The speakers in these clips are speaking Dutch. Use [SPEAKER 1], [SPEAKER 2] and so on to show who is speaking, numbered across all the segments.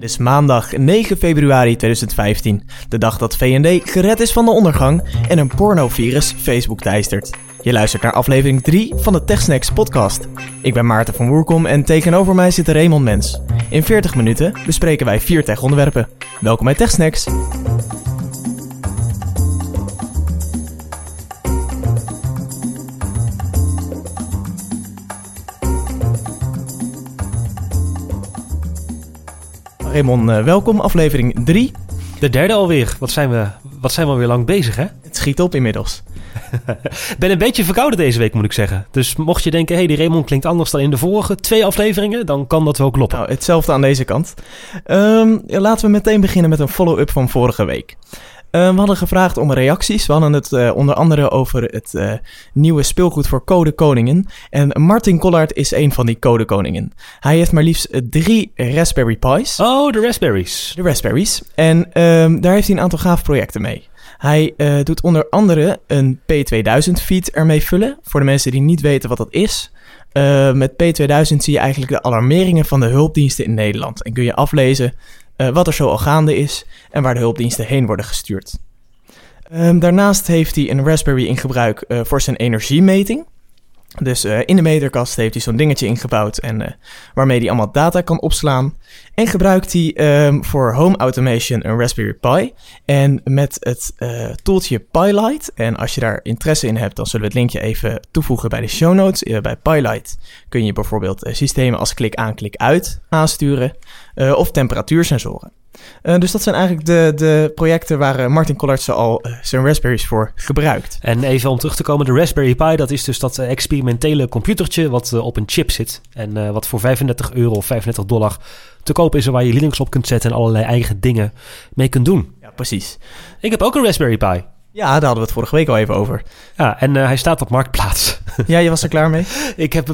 [SPEAKER 1] Het is maandag 9 februari 2015, de dag dat V&D gered is van de ondergang en een pornovirus Facebook teistert. Je luistert naar aflevering 3 van de TechSnacks podcast. Ik ben Maarten van Woerkom en tegenover mij zit Raymond Mens. In 40 minuten bespreken wij vier tech-onderwerpen. Welkom bij TechSnacks. Raymond, eh, welkom. Aflevering 3.
[SPEAKER 2] De derde alweer. Wat zijn we, wat zijn we alweer lang bezig, hè?
[SPEAKER 1] Het schiet op inmiddels.
[SPEAKER 2] ben een beetje verkouden deze week, moet ik zeggen. Dus mocht je denken, hé, hey, die Raymond klinkt anders dan in de vorige twee afleveringen, dan kan dat wel kloppen.
[SPEAKER 1] Nou, hetzelfde aan deze kant. Ehm, laten we meteen beginnen met een follow-up van vorige week. Uh, we hadden gevraagd om reacties. We hadden het uh, onder andere over het uh, nieuwe speelgoed voor Code Koningen. En Martin Collard is een van die Code Koningen. Hij heeft maar liefst drie Raspberry Pis.
[SPEAKER 2] Oh, de Raspberries.
[SPEAKER 1] De Raspberries. En ehm, daar heeft hij een aantal gaaf projecten mee. Hij doet onder andere een P2000 feed ermee vullen. Voor de mensen die niet weten wat dat is. met P2000 zie je eigenlijk de alarmeringen van de hulpdiensten in Nederland. En kun je aflezen wat er zo al gaande is en waar de hulpdiensten heen worden gestuurd. Um, daarnaast heeft hij een Raspberry in gebruik uh, voor zijn energiemeting. Dus uh, in de meterkast heeft hij zo'n dingetje ingebouwd en uh, waarmee hij allemaal data kan opslaan. En gebruikt hij um, voor home automation een Raspberry Pi. En met het uh, tooltje PiLight, en als je daar interesse in hebt, dan zullen we het linkje even toevoegen bij de show notes. bij PiLight kun je bijvoorbeeld systemen als klik aan, klik uit aansturen of temperatuursensoren. Uh, dus dat zijn eigenlijk de, de projecten waar uh, Martin Collard al uh, zijn Raspberries voor gebruikt.
[SPEAKER 2] En even om terug te komen, de Raspberry Pi, dat is dus dat experimentele computertje wat op een chip zit. En wat voor 35 euro of 35 dollar te koop is en waar je Linux op kunt zetten en allerlei eigen dingen mee kunt doen.
[SPEAKER 1] Ja, precies.
[SPEAKER 2] Ik heb ook een Raspberry Pi.
[SPEAKER 1] Ja, daar hadden we het vorige week al even over.
[SPEAKER 2] Ja, en uh, hij staat op Marktplaats.
[SPEAKER 1] ja, je was er klaar mee?
[SPEAKER 2] ik heb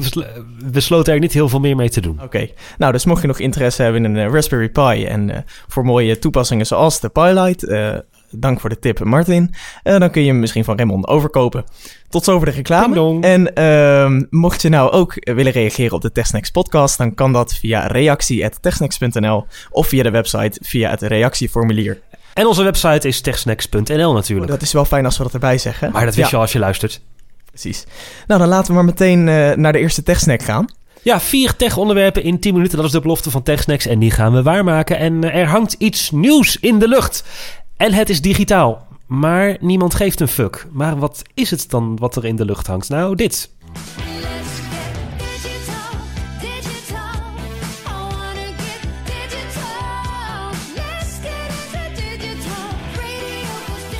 [SPEAKER 2] besloten er niet heel veel meer mee te doen.
[SPEAKER 1] Oké. Okay. Nou, dus mocht je nog interesse hebben in een uh, Raspberry Pi... en uh, voor mooie toepassingen zoals de Pi Lite... dank voor de tip, Martin. dan kun je hem misschien van Raymond overkopen. Tot zover de reclame. En ehm, mocht je nou ook willen reageren op de TechSnacks podcast... dan kan dat via reactie.techsnacks.nl... of via de website via het reactieformulier.
[SPEAKER 2] En onze website is techsnacks.nl natuurlijk.
[SPEAKER 1] Dat is wel fijn als we dat erbij zeggen.
[SPEAKER 2] Maar dat wist ja. je al als je luistert.
[SPEAKER 1] Precies. Nou, dan laten we maar meteen uh, naar de eerste TechSnack gaan.
[SPEAKER 2] Ja, vier tech-onderwerpen in 10 minuten. Dat is de belofte van TechSnacks en die gaan we waarmaken. En uh, er hangt iets nieuws in de lucht. En het is digitaal. Maar niemand geeft een fuck. Maar wat is het dan wat er in de lucht hangt? Nou, dit.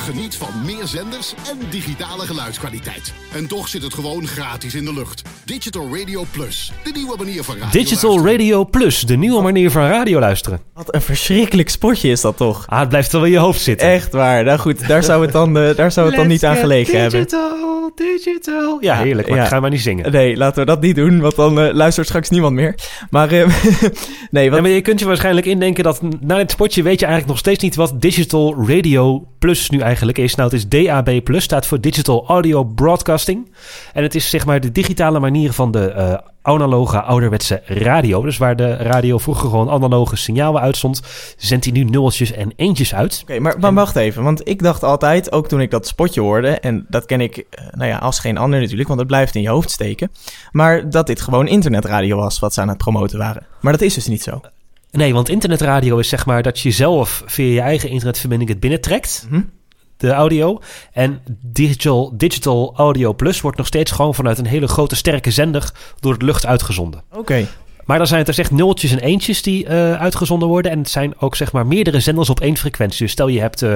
[SPEAKER 3] Geniet van meer zenders en digitale geluidskwaliteit. En toch zit het gewoon gratis in de lucht. Digital Radio Plus, de nieuwe manier van radio
[SPEAKER 2] Digital
[SPEAKER 3] luisteren.
[SPEAKER 2] Radio Plus, de nieuwe manier van radio luisteren.
[SPEAKER 1] Wat een verschrikkelijk spotje is dat toch?
[SPEAKER 2] Ah, het blijft wel in je hoofd zitten.
[SPEAKER 1] Echt waar. Nou goed, daar zou het dan, uh, daar zou het dan niet aan gelegen
[SPEAKER 2] digital,
[SPEAKER 1] hebben.
[SPEAKER 2] Digital, Ja, heerlijk. Maar ja. ik ga maar niet zingen.
[SPEAKER 1] Nee, laten we dat niet doen, want dan uh, luistert straks niemand meer. Maar, uh, nee, wat...
[SPEAKER 2] ja, maar je kunt je waarschijnlijk indenken dat na dit spotje weet je eigenlijk nog steeds niet wat Digital Radio Plus nu eigenlijk is. Nou, het is DAB+, staat voor Digital Audio Broadcasting. En het is zeg maar de digitale manier van de uh, analoge ouderwetse radio. Dus waar de radio vroeger gewoon analoge signalen uitzond, zendt hij nu nulletjes en eentjes uit.
[SPEAKER 1] Oké, okay, maar, maar wacht even, want ik dacht altijd, ook toen ik dat spotje hoorde, en dat ken ik, nou ja, als geen ander natuurlijk, want het blijft in je hoofd steken, maar dat dit gewoon internetradio was wat ze aan het promoten waren. Maar dat is dus niet zo.
[SPEAKER 2] Nee, want internetradio is zeg maar dat je zelf via je eigen internetverbinding het binnentrekt.
[SPEAKER 1] Mm -hmm
[SPEAKER 2] de audio. En Digital, Digital Audio Plus wordt nog steeds gewoon vanuit een hele grote sterke zender door de lucht uitgezonden.
[SPEAKER 1] Oké. Okay.
[SPEAKER 2] Maar dan zijn het dus echt nulletjes en eentjes die uh, uitgezonden worden. En het zijn ook zeg maar meerdere zenders op één frequentie. Dus stel je hebt uh,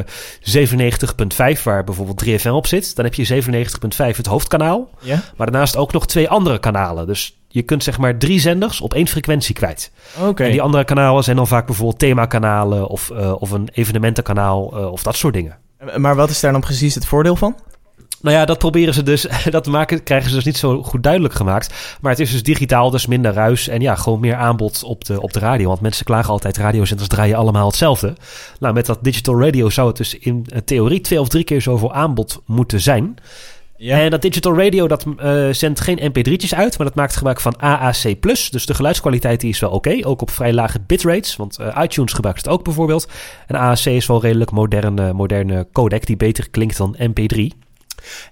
[SPEAKER 2] 97.5 waar bijvoorbeeld 3FM op zit. Dan heb je 97.5 het hoofdkanaal.
[SPEAKER 1] Ja.
[SPEAKER 2] Maar daarnaast ook nog twee andere kanalen. Dus je kunt zeg maar drie zenders op één frequentie kwijt.
[SPEAKER 1] Oké. Okay.
[SPEAKER 2] En die andere kanalen zijn dan vaak bijvoorbeeld themakanalen of, uh, of een evenementenkanaal of dat soort dingen.
[SPEAKER 1] Maar wat is daar dan precies het voordeel van?
[SPEAKER 2] Nou ja, dat proberen ze dus, dat maken, krijgen ze dus niet zo goed duidelijk gemaakt. Maar het is dus digitaal, dus minder ruis en ja, gewoon meer aanbod op de, op de radio. Want mensen klagen altijd, radiozenders draaien allemaal hetzelfde. Nou, met dat digital radio zou het dus in theorie twee of drie keer zoveel aanbod moeten zijn.
[SPEAKER 1] Ja.
[SPEAKER 2] En dat digital radio dat eh, zendt geen mp3'tjes uit, maar dat maakt gebruik van AAC+. Dus de geluidskwaliteit die is wel oké, ook op vrij lage bitrates. Want eh, iTunes gebruikt het ook bijvoorbeeld. En AAC is wel redelijk moderne, moderne codec die beter klinkt dan mp3.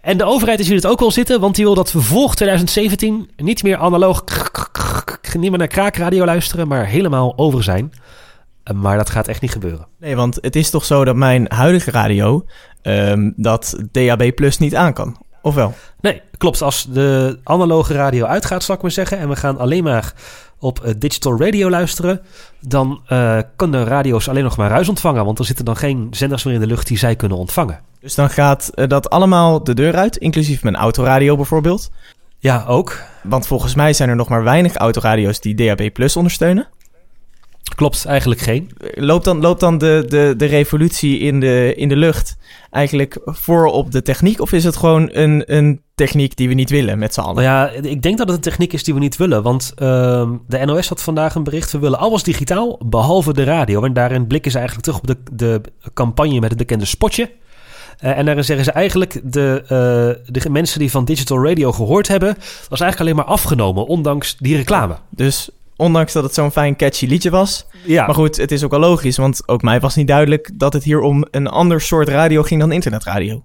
[SPEAKER 2] En de overheid ziet het ook wel zitten, want die wil dat we voor 2017 niet meer analoog, niet meer naar kraakradio luisteren, maar helemaal over zijn. Eh, Maar dat gaat echt niet gebeuren.
[SPEAKER 1] Nee, want het is toch zo dat mijn huidige radio ehm, dat DAB Plus niet aan kan. Of wel?
[SPEAKER 2] Nee, klopt. Als de analoge radio uitgaat, zal ik maar zeggen, en we gaan alleen maar op eh, digital radio luisteren, dan eh kunnen radio's alleen nog maar ruis ontvangen, want er zitten dan geen zenders meer in de lucht die zij kunnen ontvangen.
[SPEAKER 1] Dus dan gaat eh, dat allemaal de deur uit, inclusief mijn autoradio bijvoorbeeld.
[SPEAKER 2] Ja, ook.
[SPEAKER 1] Want volgens mij zijn er nog maar weinig autoradio's die DAB Plus ondersteunen.
[SPEAKER 2] Klopt, eigenlijk geen.
[SPEAKER 1] Loopt dan, loopt dan de, de, de revolutie in de, in de lucht eigenlijk voor op de techniek? Of is het gewoon een, een techniek die we niet willen met z'n allen?
[SPEAKER 2] Nou ja, ik denk dat het een techniek is die we niet willen, want ehm, de NOS had vandaag een bericht, we willen alles digitaal, behalve de radio. En daarin blikken ze eigenlijk terug op de, de campagne met het bekende spotje. Eh, en daarin zeggen ze eigenlijk, de, eh, de mensen die van digital radio gehoord hebben, was eigenlijk alleen maar afgenomen, ondanks die reclame.
[SPEAKER 1] Dus ondanks dat het zo'n fijn catchy liedje was.
[SPEAKER 2] Ja,
[SPEAKER 1] Maar goed, het is ook wel logisch, want ook mij was niet duidelijk dat het hier om een ander soort radio ging dan internetradio.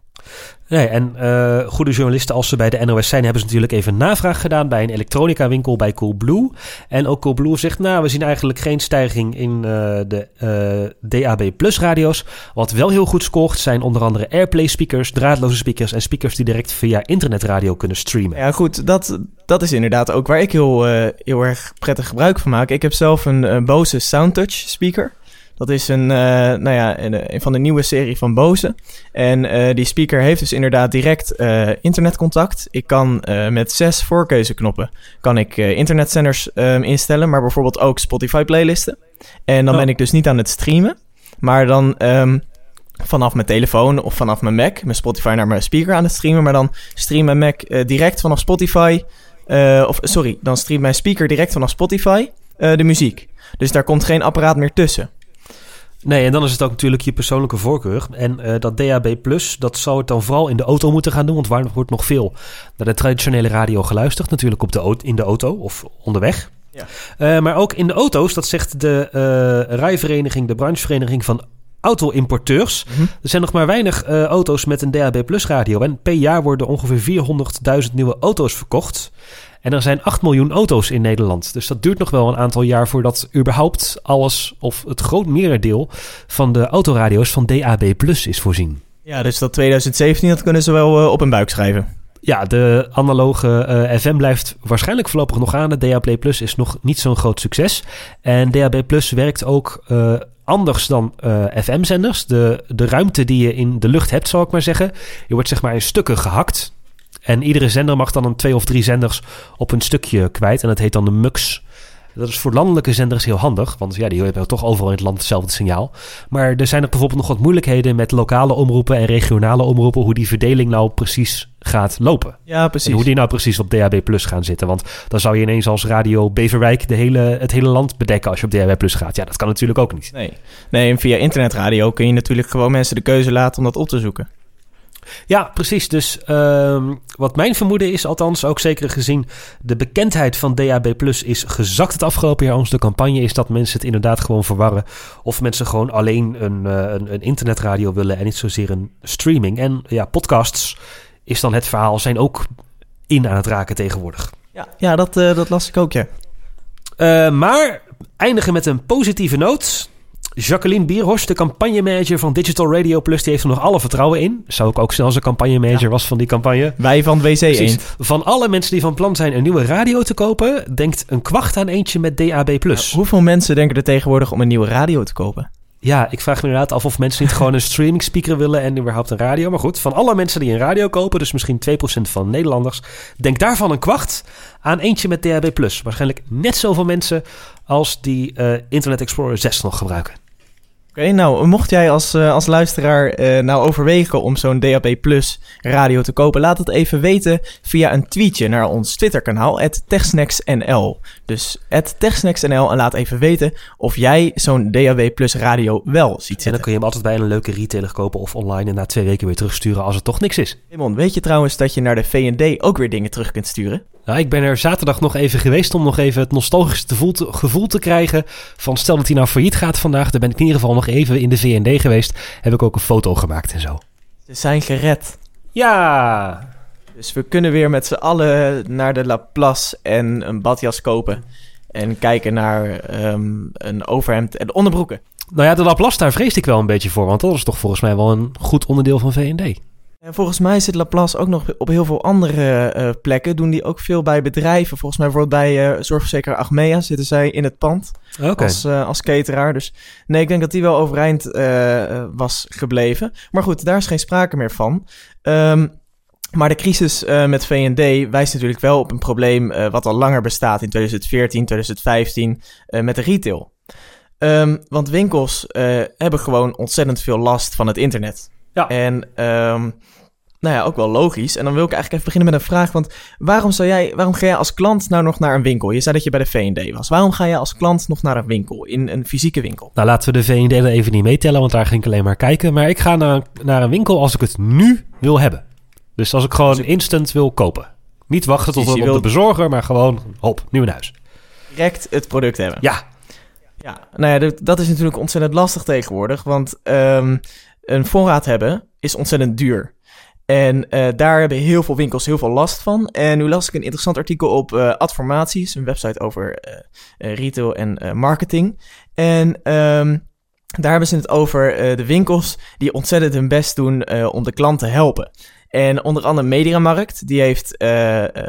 [SPEAKER 2] Nee, en eh, goede journalisten als ze bij de NOS zijn, hebben ze natuurlijk even navraag gedaan bij een elektronica winkel bij Coolblue. En ook Coolblue zegt, nou, we zien eigenlijk geen stijging in eh, de eh, DAB Plus radio's. Wat wel heel goed scoort zijn onder andere Airplay speakers, draadloze speakers en speakers die direct via internetradio kunnen streamen.
[SPEAKER 1] Ja, goed, dat, dat is inderdaad ook waar ik heel, eh, heel erg prettig gebruik van maak. Ik heb zelf een eh, Bose Soundtouch speaker. Dat is een, eh, nou ja, een, een van de nieuwe serie van Bose. En die speaker heeft dus inderdaad direct internetcontact. Ik kan met zes voorkeuzeknoppen kan ik internetzenders ehm, instellen, maar bijvoorbeeld ook Spotify playlisten. En dan
[SPEAKER 2] Oh.
[SPEAKER 1] ben ik dus niet aan het streamen, maar dan ehm, vanaf mijn telefoon of vanaf mijn Mac, mijn Spotify naar mijn speaker aan het streamen. Maar dan streamt mijn Mac direct vanaf Spotify, eh, of sorry, dan streamt mijn speaker direct vanaf Spotify eh, de muziek. Dus daar komt geen apparaat meer tussen.
[SPEAKER 2] Nee, en dan is het ook natuurlijk je persoonlijke voorkeur. En eh, dat DAB Plus, dat zou het dan vooral in de auto moeten gaan doen. Want waar wordt nog veel naar de traditionele radio geluisterd. Natuurlijk op de, in de auto of onderweg.
[SPEAKER 1] Ja.
[SPEAKER 2] Maar ook in de auto's, dat zegt de rijvereniging, de branchevereniging van auto-importeurs.
[SPEAKER 1] Mhm.
[SPEAKER 2] Er zijn nog maar weinig eh, auto's met een DAB Plus radio. En per jaar worden ongeveer 400.000 nieuwe auto's verkocht. En er zijn 8 miljoen auto's in Nederland. Dus dat duurt nog wel een aantal jaar voordat überhaupt alles of het groot merendeel van de autoradio's van DAB Plus is voorzien.
[SPEAKER 1] Ja, dus dat 2017, dat kunnen ze wel eh, op een buik schrijven.
[SPEAKER 2] Ja, de analoge eh, FM blijft waarschijnlijk voorlopig nog aan. De DAB Plus is nog niet zo'n groot succes. En DAB Plus werkt ook anders dan eh, FM-zenders. De, de ruimte die je in de lucht hebt, zal ik maar zeggen. Je wordt zeg maar in stukken gehakt. En iedere zender mag dan een twee of drie zenders op een stukje kwijt. En dat heet dan de MUX. Dat is voor landelijke zenders heel handig, want ja, die hebben toch overal in het land hetzelfde signaal. Maar er zijn er bijvoorbeeld nog wat moeilijkheden met lokale omroepen en regionale omroepen, hoe die verdeling nou precies gaat lopen.
[SPEAKER 1] Ja, precies.
[SPEAKER 2] En hoe die nou precies op DAB Plus gaan zitten. Want dan zou je ineens als Radio Beverwijk de hele, het hele land bedekken als je op DAB Plus gaat. Ja, dat kan natuurlijk ook niet.
[SPEAKER 1] Nee. nee, en via internetradio kun je natuurlijk gewoon mensen de keuze laten om dat op te zoeken.
[SPEAKER 2] Ja, precies. Dus ehm, wat mijn vermoeden is, althans ook zeker gezien de bekendheid van DAB Plus is gezakt het afgelopen jaar. Onze campagne is dat mensen het inderdaad gewoon verwarren. Of mensen gewoon alleen een, eh, een, een internetradio willen en niet zozeer een streaming. En ja, podcasts is dan het verhaal, zijn ook in aan het raken tegenwoordig.
[SPEAKER 1] Ja, ja dat, eh, dat las ik ook, ja.
[SPEAKER 2] Eh, maar eindigen met een positieve noot. Jacqueline Bierhorst, de campagnemanager van Digital Radio Plus, die heeft er nog alle vertrouwen in. Zou ik ook snel als een campagnemanager
[SPEAKER 1] Ja.
[SPEAKER 2] was van die campagne.
[SPEAKER 1] Wij van WC
[SPEAKER 2] Precies.
[SPEAKER 1] Eend.
[SPEAKER 2] Van alle mensen die van plan zijn een nieuwe radio te kopen, denkt een kwart aan eentje met DAB+.
[SPEAKER 1] Hoeveel mensen denken er tegenwoordig om een nieuwe radio te kopen?
[SPEAKER 2] Ja, ik vraag me inderdaad af of mensen niet gewoon een streaming speaker willen en überhaupt een radio. Maar goed, van alle mensen die een radio kopen, dus misschien 2% van Nederlanders, denk daarvan een kwart aan eentje met DAB+. Waarschijnlijk net zoveel mensen als die eh, Internet Explorer 6 nog gebruiken.
[SPEAKER 1] Oké, nou, mocht jij als, uh, als luisteraar uh, nou overwegen om zo'n DAB Plus radio te kopen, laat het even weten via een tweetje naar ons Twitterkanaal, TechSnacksNL. Dus TechSnacksNL en laat even weten of jij zo'n DAB Plus radio wel ziet zitten.
[SPEAKER 2] En dan kun je hem altijd bij een leuke retailer kopen of online en na twee weken weer terugsturen als het toch niks is.
[SPEAKER 1] Raymond, weet je trouwens dat je naar de V&D ook weer dingen terug kunt sturen?
[SPEAKER 2] Nou, ik ben er zaterdag nog even geweest om nog even het nostalgische gevoel te, gevoel te krijgen. Van stel dat hij nou failliet gaat vandaag. Dan ben ik in ieder geval nog even in de VND geweest. Heb ik ook een foto gemaakt en zo.
[SPEAKER 1] Ze zijn gered.
[SPEAKER 2] Ja.
[SPEAKER 1] Dus we kunnen weer met z'n allen naar de Laplace en een badjas kopen. En kijken naar um, een overhemd en onderbroeken.
[SPEAKER 2] Nou ja, de Laplace daar vreesde ik wel een beetje voor. Want dat is toch volgens mij wel een goed onderdeel van VND.
[SPEAKER 1] En volgens mij zit Laplace ook nog op heel veel andere uh, plekken. Doen die ook veel bij bedrijven. Volgens mij bijvoorbeeld bij uh, zorgverzekeraar Achmea zitten zij in het pand
[SPEAKER 2] okay.
[SPEAKER 1] als, uh, als cateraar. Dus nee, ik denk dat die wel overeind was gebleven. Maar goed, daar is geen sprake meer van. Um, maar de crisis met V&D wijst natuurlijk wel op een probleem wat al langer bestaat in 2014, 2015 met de retail. Um, want winkels hebben gewoon ontzettend veel last van het internet.
[SPEAKER 2] Ja.
[SPEAKER 1] En um, nou ja, ook wel logisch. En dan wil ik eigenlijk even beginnen met een vraag. Want waarom, zou jij, waarom ga jij als klant nou nog naar een winkel? Je zei dat je bij de V&D was. Waarom ga jij als klant nog naar een winkel, in een fysieke winkel?
[SPEAKER 2] Nou, laten we de V&D er even niet meetellen, want daar ging ik alleen maar kijken. Maar ik ga naar, naar een winkel als ik het nu wil hebben. Dus als ik gewoon dus ik... instant wil kopen. Niet wachten tot op wilt... de bezorger, maar gewoon, hop, nu in huis.
[SPEAKER 1] Direct het product hebben.
[SPEAKER 2] Ja.
[SPEAKER 1] Ja, nou ja, dat is natuurlijk ontzettend lastig tegenwoordig. Want um, een voorraad hebben is ontzettend duur. En uh, daar hebben heel veel winkels heel veel last van. En nu las ik een interessant artikel op uh, Adformaties, een website over uh, retail en marketing. En um, daar hebben ze het over de winkels die ontzettend hun best doen om de klant te helpen. En onder andere Mediamarkt, die heeft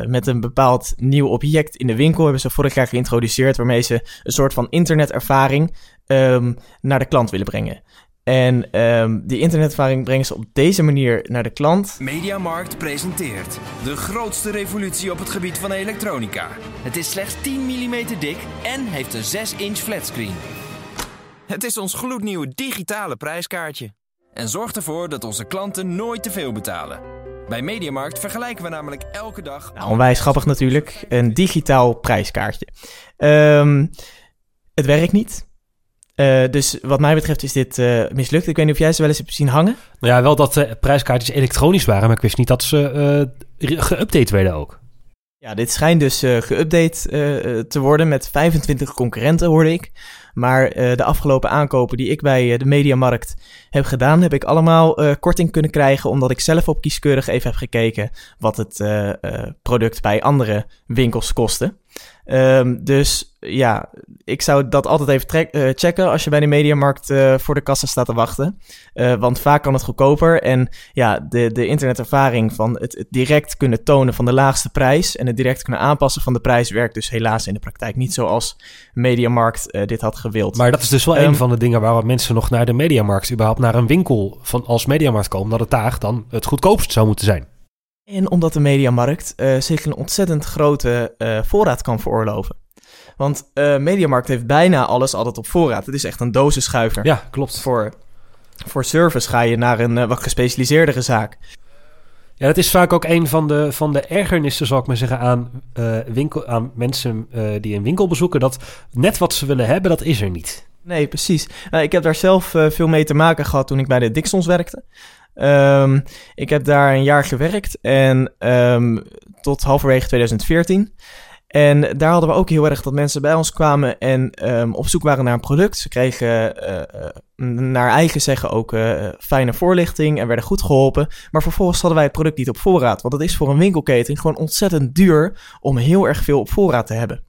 [SPEAKER 1] met een bepaald nieuw object in de winkel, hebben ze vorig jaar geïntroduceerd, waarmee ze een soort van internetervaring um, naar de klant willen brengen. En um, die internetervaring brengen ze op deze manier naar de klant.
[SPEAKER 4] Mediamarkt presenteert de grootste revolutie op het gebied van elektronica. Het is slechts 10 mm dik en heeft een 6-inch flatscreen. Het is ons gloednieuwe digitale prijskaartje. En zorgt ervoor dat onze klanten nooit te veel betalen. Bij Mediamarkt vergelijken we namelijk elke dag...
[SPEAKER 1] Nou, onwijs grappig natuurlijk. Een digitaal prijskaartje. Um, het werkt niet. Uh, dus wat mij betreft is dit uh, mislukt. Ik weet niet of jij ze wel eens hebt zien hangen.
[SPEAKER 2] Nou ja, wel dat de prijskaartjes elektronisch waren, maar ik wist niet dat ze uh, geüpdate werden ook.
[SPEAKER 1] Ja, dit schijnt dus geüpdate te worden met 25 concurrenten, hoorde ik. Maar de afgelopen aankopen die ik bij de Mediamarkt heb gedaan, heb ik allemaal korting kunnen krijgen, omdat ik zelf op kieskeurig even heb gekeken wat het product bij andere winkels kostte. Um, dus ja, ik zou dat altijd even uh, checken als je bij de mediamarkt uh, voor de kassa staat te wachten. Uh, want vaak kan het goedkoper. En ja, de, de internetervaring van het, het, direct kunnen tonen van de laagste prijs en het direct kunnen aanpassen van de prijs werkt dus helaas in de praktijk niet zoals mediamarkt dit had gewild.
[SPEAKER 2] Maar dat is dus wel um, een van de dingen waarom mensen nog naar de mediamarkt, überhaupt naar een winkel van als mediamarkt komen, dat het daar dan het goedkoopst zou moeten zijn.
[SPEAKER 1] En omdat de mediamarkt uh, zich een ontzettend grote uh, voorraad kan veroorloven. Want uh, Mediamarkt heeft bijna alles altijd op voorraad. Het is echt een dozenschuiver.
[SPEAKER 2] Ja, klopt.
[SPEAKER 1] Voor, voor service ga je naar een wat gespecialiseerdere zaak.
[SPEAKER 2] Ja, dat is vaak ook een van de, van de ergernissen, zal ik maar zeggen, aan, winkel, aan mensen die een winkel bezoeken. Dat net wat ze willen hebben, dat is er niet.
[SPEAKER 1] Nee, precies. Nou, ik heb daar zelf veel mee te maken gehad toen ik bij de Dixons werkte. Um, ik heb daar een jaar gewerkt en um, tot halverwege 2014. En daar hadden we ook heel erg dat mensen bij ons kwamen en um, op zoek waren naar een product. Ze kregen uh, naar eigen zeggen ook uh, fijne voorlichting en werden goed geholpen. Maar vervolgens hadden wij het product niet op voorraad. Want het is voor een winkelketen gewoon ontzettend duur om heel erg veel op voorraad te hebben.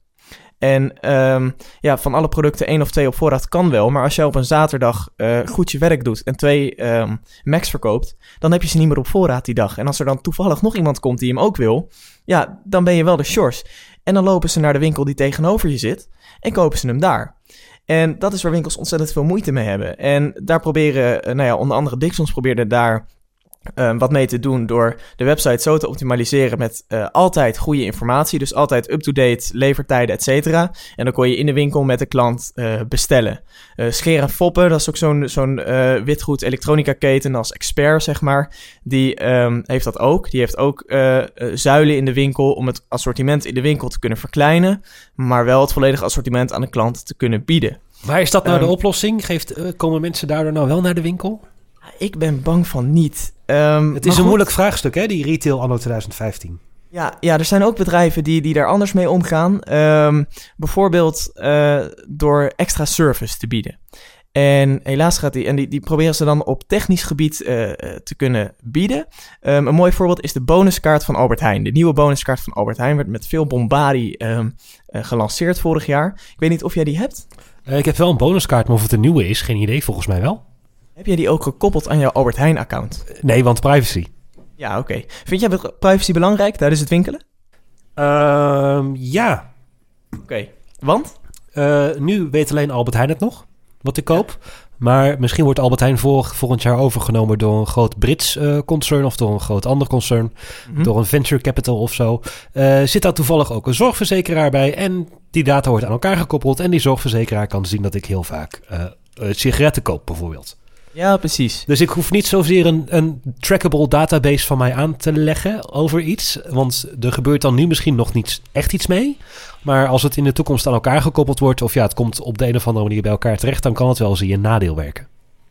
[SPEAKER 1] En um, ja, van alle producten één of twee op voorraad kan wel. Maar als jij op een zaterdag uh, goed je werk doet en twee um, Macs verkoopt, dan heb je ze niet meer op voorraad die dag. En als er dan toevallig nog iemand komt die hem ook wil, ja, dan ben je wel de shores. En dan lopen ze naar de winkel die tegenover je zit en kopen ze hem daar. En dat is waar winkels ontzettend veel moeite mee hebben. En daar proberen, uh, nou ja, onder andere Dixons probeerde daar um, wat mee te doen door de website zo te optimaliseren met uh, altijd goede informatie. Dus altijd up-to-date, levertijden, et cetera. En dan kon je in de winkel met de klant uh, bestellen. Uh, Scheer en Foppen, dat is ook zo'n zo'n witgoed elektronica keten als expert, zeg maar. Die um, heeft dat ook. Die heeft ook zuilen in de winkel om het assortiment in de winkel te kunnen verkleinen. Maar wel het volledige assortiment aan de klant te kunnen bieden.
[SPEAKER 2] Maar is dat nou um, de oplossing? Geeft, komen mensen daardoor nou wel naar de winkel?
[SPEAKER 1] Ik ben bang van niet. Um,
[SPEAKER 2] het is een moeilijk vraagstuk, hè, die retail anno 2015.
[SPEAKER 1] Ja, ja, er zijn ook bedrijven die, die daar anders mee omgaan. Um, bijvoorbeeld uh, door extra service te bieden. En helaas gaat die, en die, die proberen ze dan op technisch gebied uh, te kunnen bieden. Um, een mooi voorbeeld is de bonuskaart van Albert Heijn. De nieuwe bonuskaart van Albert Heijn werd met veel bombardie um, uh, gelanceerd vorig jaar. Ik weet niet of jij die hebt.
[SPEAKER 2] ik heb wel een bonuskaart, maar of het een nieuwe is, geen idee volgens mij wel.
[SPEAKER 1] Heb jij die ook gekoppeld aan jouw Albert Heijn-account?
[SPEAKER 2] Nee, want privacy.
[SPEAKER 1] Ja, oké. Okay. Vind jij privacy belangrijk tijdens het winkelen?
[SPEAKER 2] Uh, ja.
[SPEAKER 1] Oké, okay. want?
[SPEAKER 2] Uh, nu weet alleen Albert Heijn het nog, wat ik koop. Ja. Maar misschien wordt Albert Heijn vol, volgend jaar overgenomen door een groot Brits uh, concern of door een groot ander concern. Mm -hmm. Door een venture capital of zo. Uh, zit daar toevallig ook een zorgverzekeraar bij. En die data wordt aan elkaar gekoppeld. En die zorgverzekeraar kan zien dat ik heel vaak uh, sigaretten koop, bijvoorbeeld.
[SPEAKER 1] Ja, precies.
[SPEAKER 2] Dus ik hoef niet zozeer een, een trackable database van mij aan te leggen over iets. Want er gebeurt dan nu misschien nog niet echt iets mee. Maar als het in de toekomst aan elkaar gekoppeld wordt... of ja, het komt op de een of andere manier bij elkaar terecht... dan kan het wel eens in je nadeel werken.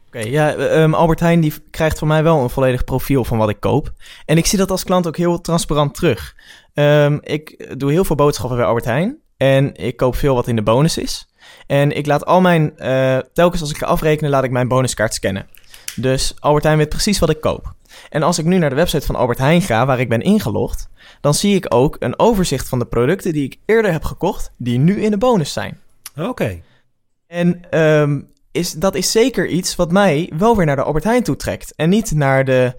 [SPEAKER 1] Oké, okay, ja, um, Albert Heijn die krijgt van mij wel een volledig profiel van wat ik koop. En ik zie dat als klant ook heel transparant terug. Um, ik doe heel veel boodschappen bij Albert Heijn. En ik koop veel wat in de bonus is. En ik laat al mijn, uh, telkens als ik ga afrekenen, laat ik mijn bonuskaart scannen. Dus Albert Heijn weet precies wat ik koop. En als ik nu naar de website van Albert Heijn ga, waar ik ben ingelogd, dan zie ik ook een overzicht van de producten die ik eerder heb gekocht, die nu in de bonus zijn.
[SPEAKER 2] Oké. Okay.
[SPEAKER 1] En um, is, dat is zeker iets wat mij wel weer naar de Albert Heijn toe trekt. En niet naar de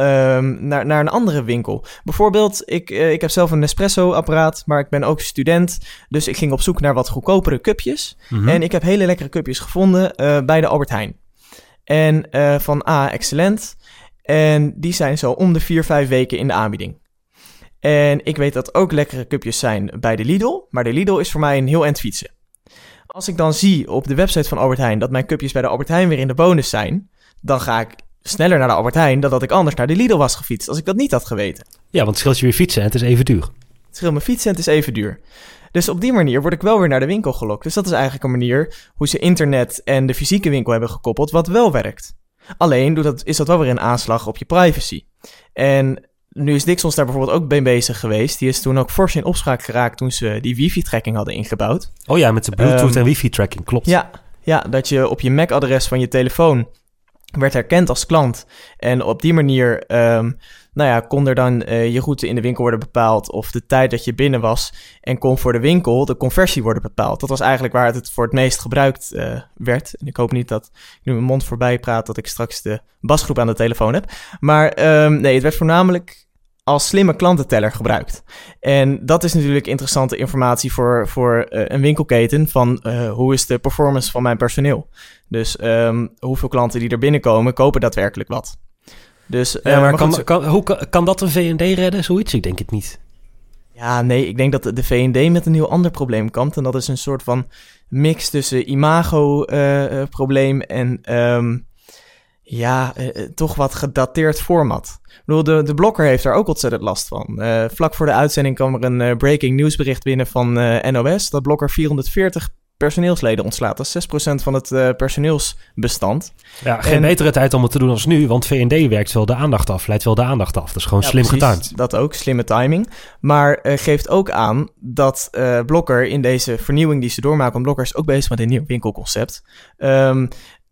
[SPEAKER 1] um, naar, naar een andere winkel. Bijvoorbeeld, ik, uh, ik heb zelf een Nespresso-apparaat, maar ik ben ook student. Dus ik ging op zoek naar wat goedkopere cupjes. Mm -hmm. En ik heb hele lekkere cupjes gevonden uh, bij de Albert Heijn. En uh, van A, excellent. En die zijn zo om de 4, 5 weken in de aanbieding. En ik weet dat ook lekkere cupjes zijn bij de Lidl. Maar de Lidl is voor mij een heel eind fietsen. Als ik dan zie op de website van Albert Heijn dat mijn cupjes bij de Albert Heijn weer in de bonus zijn, dan ga ik sneller naar de Albert Heijn dan dat ik anders naar de Lidl was gefietst als ik dat niet had geweten.
[SPEAKER 2] Ja, want het scheelt je weer fietsen en het is even duur.
[SPEAKER 1] Het scheelt me fietsen en het is even duur. Dus op die manier word ik wel weer naar de winkel gelokt. Dus dat is eigenlijk een manier hoe ze internet en de fysieke winkel hebben gekoppeld, wat wel werkt. Alleen doet dat, is dat wel weer een aanslag op je privacy. En nu is Dixons daar bijvoorbeeld ook mee bezig geweest. Die is toen ook fors in opspraak geraakt toen ze die wifi-tracking hadden ingebouwd.
[SPEAKER 2] Oh ja, met de Bluetooth um, en wifi-tracking, klopt.
[SPEAKER 1] Ja, ja, dat je op je MAC-adres van je telefoon werd herkend als klant. En op die manier um, nou ja, kon er dan uh, je route in de winkel worden bepaald of de tijd dat je binnen was. En kon voor de winkel de conversie worden bepaald. Dat was eigenlijk waar het voor het meest gebruikt uh, werd. En ik hoop niet dat ik nu mijn mond voorbij praat dat ik straks de basgroep aan de telefoon heb. Maar um, nee, het werd voornamelijk als slimme klantenteller gebruikt. En dat is natuurlijk interessante informatie voor, voor uh, een winkelketen van uh, hoe is de performance van mijn personeel. Dus um, hoeveel klanten die er binnenkomen, kopen daadwerkelijk wat.
[SPEAKER 2] Dus, ja, maar, kan, goed, kan, hoe kan, dat een V&D redden, zoiets? Ik denk het niet.
[SPEAKER 1] Ja, nee, ik denk dat de V&D met een heel ander probleem komt. En dat is een soort van mix tussen imago-probleem en... Um, ja, uh, toch wat gedateerd format. Ik bedoel, de, de blokker heeft daar ook ontzettend last van. Uh, vlak voor de uitzending kwam er een uh, breaking nieuwsbericht binnen van NOS... dat blokker 440 personeelsleden ontslaat. Dat is 6% van het personeelsbestand.
[SPEAKER 2] Ja, geen en, betere tijd om het te doen als nu... want V&D werkt wel de aandacht af, leidt wel de aandacht af. Dat is gewoon ja, slim precies, getimed.
[SPEAKER 1] Dat ook, slimme timing. Maar geeft ook aan dat blokker in deze vernieuwing die ze doormaken... want blokker is ook bezig met een nieuw winkelconcept... Um,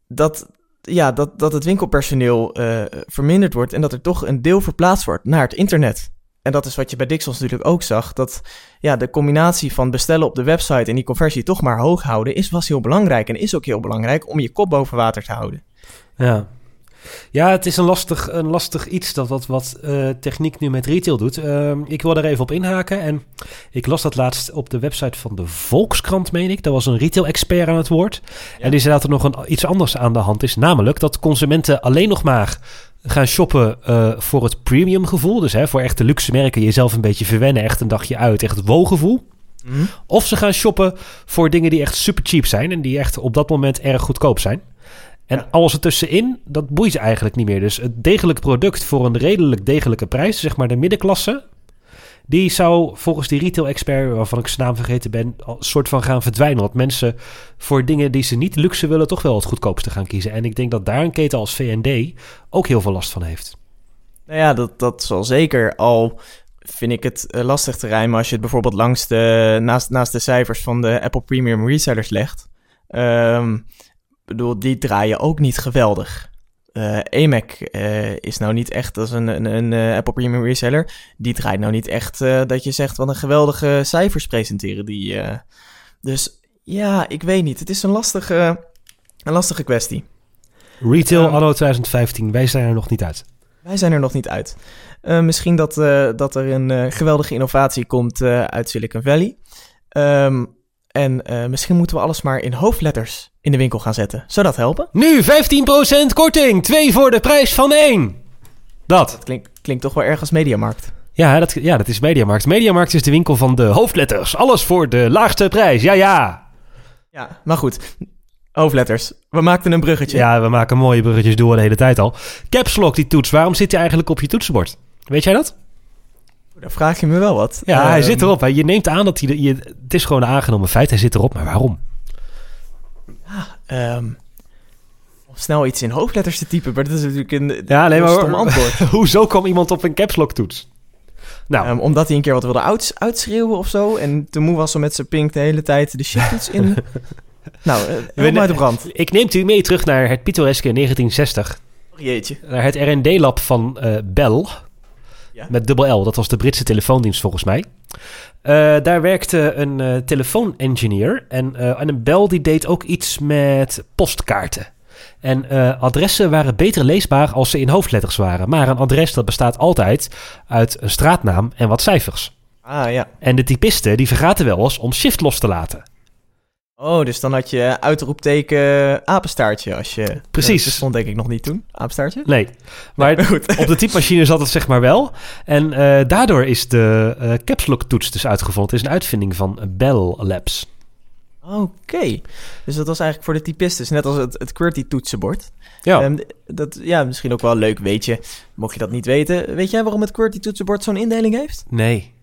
[SPEAKER 1] dat ja, dat, dat het winkelpersoneel uh, verminderd wordt en dat er toch een deel verplaatst wordt naar het internet. En dat is wat je bij Dixons natuurlijk ook zag. Dat ja, de combinatie van bestellen op de website en die conversie toch maar hoog houden, is, was heel belangrijk. En is ook heel belangrijk om je kop boven water te houden.
[SPEAKER 2] Ja, ja, het is een lastig, een lastig iets dat wat, wat uh, techniek nu met retail doet. Uh, ik wil er even op inhaken. En ik las dat laatst op de website van de Volkskrant, meen ik. Daar was een retail-expert aan het woord. Ja. En die zei dat er nog een, iets anders aan de hand is. Namelijk dat consumenten alleen nog maar gaan shoppen eh, voor het premium gevoel. Dus hè, voor echt de luxe merken, jezelf een beetje verwennen, echt een dagje uit, echt het woongevoel.
[SPEAKER 1] Mhm.
[SPEAKER 2] Of ze gaan shoppen voor dingen die echt super cheap zijn en die echt op dat moment erg goedkoop zijn. En alles ertussenin, dat boeit ze eigenlijk niet meer. Dus het degelijk product voor een redelijk degelijke prijs, zeg maar de middenklasse, die zou volgens die retail-expert, waarvan ik zijn naam vergeten ben, een soort van gaan verdwijnen. Want mensen voor dingen die ze niet luxe willen, toch wel het goedkoopste gaan kiezen. En ik denk dat daar een keten als V&D ook heel veel last van heeft.
[SPEAKER 1] Nou ja, dat, dat zal zeker. Al vind ik het eh, lastig te rijmen als je het bijvoorbeeld langs de, naast, naast de cijfers van de Apple Premium resellers legt. Ik bedoel, die draaien ook niet geweldig. AMAC eh, is nou niet echt als een, een, een eh, Apple Premium reseller. Die draait nou niet echt dat je zegt wat een geweldige cijfers presenteren. Die, dus ja, ik weet niet. Het is een lastige, een lastige kwestie.
[SPEAKER 2] Retail
[SPEAKER 1] Ehm.
[SPEAKER 2] anno 2015, wij zijn er nog niet uit.
[SPEAKER 1] Wij zijn er nog niet uit. Misschien dat, dat er een geweldige innovatie komt uit Silicon Valley. Ehm, en eh, misschien moeten we alles maar in hoofdletters in de winkel gaan zetten. Zou dat helpen?
[SPEAKER 2] Nu 15% korting, twee voor de prijs van één. Dat.
[SPEAKER 1] Dat klinkt, klinkt toch wel erg als Mediamarkt.
[SPEAKER 2] Ja dat, ja, dat is Mediamarkt. Mediamarkt is de winkel van de hoofdletters. Alles voor de laagste prijs. Ja, ja.
[SPEAKER 1] Ja, maar goed. Hoofdletters. We maakten een bruggetje.
[SPEAKER 2] Ja, we maken mooie bruggetjes door de hele tijd al. Caps Lock, die toets. Waarom zit hij eigenlijk op je toetsenbord? Weet jij dat?
[SPEAKER 1] Dan vraag je me wel wat.
[SPEAKER 2] Ja, hij
[SPEAKER 1] Ehm,
[SPEAKER 2] zit erop. hè. Je neemt aan dat hij... de- Je, het is gewoon een aangenomen feit. Hij zit erop. Maar waarom?
[SPEAKER 1] ehm, om snel iets in hoofdletters te typen, maar dat is natuurlijk een
[SPEAKER 2] Ja, nee, maar-
[SPEAKER 1] stom antwoord.
[SPEAKER 2] Hoezo kwam iemand op een Caps Lock toets? Nou,
[SPEAKER 1] Ehm, omdat hij een keer wat wilde uits- uitschreeuwen of zo. En te moe was om met zijn pink de hele tijd de shift in. nou, uh, help me uit de brand.
[SPEAKER 2] ik neem u mee terug naar het pittoreske 1960.
[SPEAKER 1] Oh, jeetje.
[SPEAKER 2] Naar het R&D-lab van eh, Bell.
[SPEAKER 1] Ja.
[SPEAKER 2] Met dubbel L. Dat was de Britse telefoondienst volgens mij. Eh, daar werkte een eh telefoonengineer. En, eh, en een Bell die deed ook iets met postkaarten. En adressen waren beter leesbaar als ze in hoofdletters waren. Maar een adres dat bestaat altijd uit een straatnaam en wat cijfers.
[SPEAKER 1] Ah, ja.
[SPEAKER 2] En de typisten die vergaten wel eens om shift los te laten.
[SPEAKER 1] Oh, dus dan had je uitroepteken apenstaartje als je...
[SPEAKER 2] Precies.
[SPEAKER 1] Dat stond denk ik nog niet toen, apenstaartje.
[SPEAKER 2] Nee, maar
[SPEAKER 1] goed.
[SPEAKER 2] op de typemachine zat het zeg maar wel. En eh, daardoor is de eh caps lock toets dus uitgevonden. Het is een uitvinding van Bell Labs.
[SPEAKER 1] Oké. Dus dat was eigenlijk voor de typisten. Dus net als het, het QWERTY-toetsenbord.
[SPEAKER 2] Ja,
[SPEAKER 1] Ehm, dat, ja, misschien ook wel leuk, weet je. Mocht je dat niet weten. Weet jij waarom het QWERTY-toetsenbord zo'n indeling heeft?
[SPEAKER 2] nee.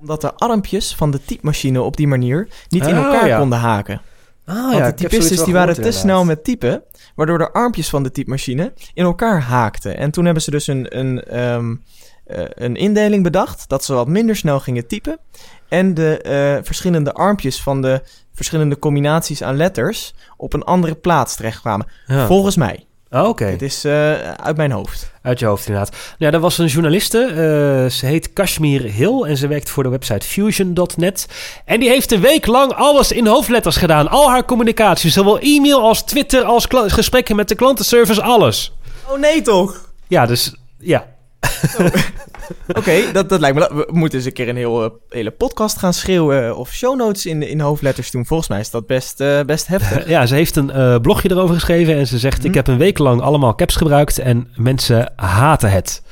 [SPEAKER 1] Omdat de armpjes van de typemachine op die manier niet in elkaar
[SPEAKER 2] ja.
[SPEAKER 1] konden haken.
[SPEAKER 2] Ah,
[SPEAKER 1] Want de typistes die waren te snel met typen, waardoor de armpjes van de typemachine in elkaar haakten. En toen hebben ze dus een, een, ehm, eh, een indeling bedacht dat ze wat minder snel gingen typen. En de eh, verschillende armpjes van de verschillende combinaties aan letters op een andere plaats terechtkwamen.
[SPEAKER 2] Ja.
[SPEAKER 1] Volgens mij.
[SPEAKER 2] Ah, Oké,
[SPEAKER 1] Het is eh, uit mijn hoofd.
[SPEAKER 2] uit je hoofd inderdaad. Ja, er was een journaliste. eh, ze heet Kashmir Hill en ze werkt voor de website fusion.net. En die heeft een week lang alles in hoofdletters gedaan. Al haar communicatie, zowel e-mail als Twitter als gesprekken met de klantenservice, alles.
[SPEAKER 1] Oh nee toch?
[SPEAKER 2] Ja, dus ja.
[SPEAKER 1] Oké, dat, dat lijkt me... We moeten eens een keer een heel, eh, hele podcast gaan schreeuwen of show notes in, in hoofdletters doen. Volgens mij is dat best, eh, best heftig.
[SPEAKER 2] Ja, ze heeft een eh, blogje erover geschreven en ze zegt:
[SPEAKER 1] Mhm.
[SPEAKER 2] Ik heb een week lang allemaal caps gebruikt en mensen haten het.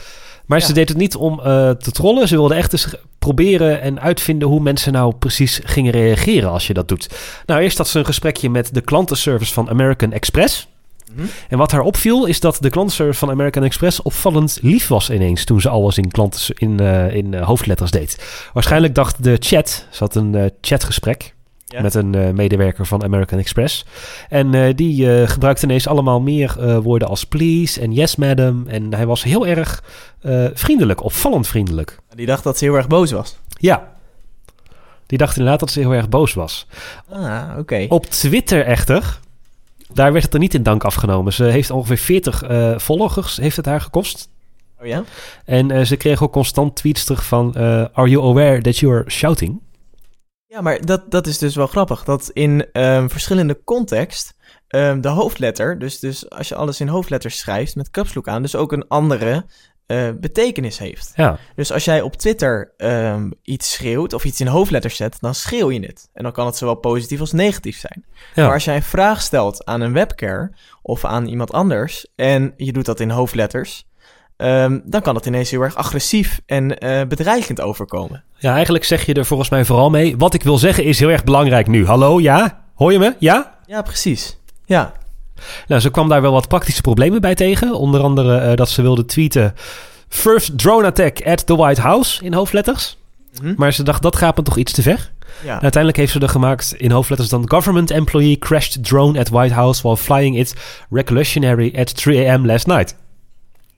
[SPEAKER 2] Maar ze deed het niet om eh, te trollen. Ze wilde echt eens proberen en uitvinden hoe mensen nou precies gingen reageren als je dat doet. Nou, eerst had ze een gesprekje met de klantenservice van American Express.
[SPEAKER 1] Mhm.
[SPEAKER 2] En wat haar opviel is dat de klantenservice van American Express opvallend lief was ineens toen ze alles in, klanten, in, eh, in eh, hoofdletters deed. Waarschijnlijk dacht de chat, ze had een eh, chatgesprek
[SPEAKER 1] Ja.
[SPEAKER 2] met een medewerker van American Express. En die gebruikte ineens allemaal meer woorden als please en yes madam. En hij was heel erg vriendelijk, opvallend vriendelijk.
[SPEAKER 1] Die dacht dat ze heel erg boos was.
[SPEAKER 2] Ja. Die dacht inderdaad dat ze heel erg boos was.
[SPEAKER 1] Ah, oké.
[SPEAKER 2] Op Twitter echter, daar werd het er niet in dank afgenomen. Ze heeft ongeveer 40 eh, volgers, heeft het haar gekost.
[SPEAKER 1] Oh ja?
[SPEAKER 2] En eh, ze kreeg ook constant tweets terug van... eh, Are you aware that you are shouting?
[SPEAKER 1] Ja, maar dat, dat is dus wel grappig. Dat in ehm, verschillende context ehm, de hoofdletter, dus, dus als je alles in hoofdletters schrijft met caps lock aan, dus ook een andere eh, betekenis heeft.
[SPEAKER 2] Ja,
[SPEAKER 1] Dus als jij op Twitter ehm, iets schreeuwt of iets in hoofdletters zet, dan schreeuw je het. En dan kan het zowel positief als negatief zijn.
[SPEAKER 2] ja.
[SPEAKER 1] Maar als jij een vraag stelt aan een webcare of aan iemand anders en je doet dat in hoofdletters, ehm, dan kan het ineens heel erg agressief en eh, bedreigend overkomen.
[SPEAKER 2] Ja, eigenlijk zeg je er volgens mij vooral mee. Wat ik wil zeggen is heel erg belangrijk nu. Hallo, ja? Hoor je me? Ja?
[SPEAKER 1] Ja, precies. Ja,
[SPEAKER 2] Nou, ze kwam daar wel wat praktische problemen bij tegen. Onder andere eh, dat ze wilde tweeten... First drone attack at the White House in hoofdletters.
[SPEAKER 1] Mhm.
[SPEAKER 2] Maar ze dacht, dat gaat me toch iets te ver.
[SPEAKER 1] ja.
[SPEAKER 2] Uiteindelijk heeft ze er gemaakt in hoofdletters dan... Government employee crashed drone at White House... while flying it reclusionary at 3 a.m. last night.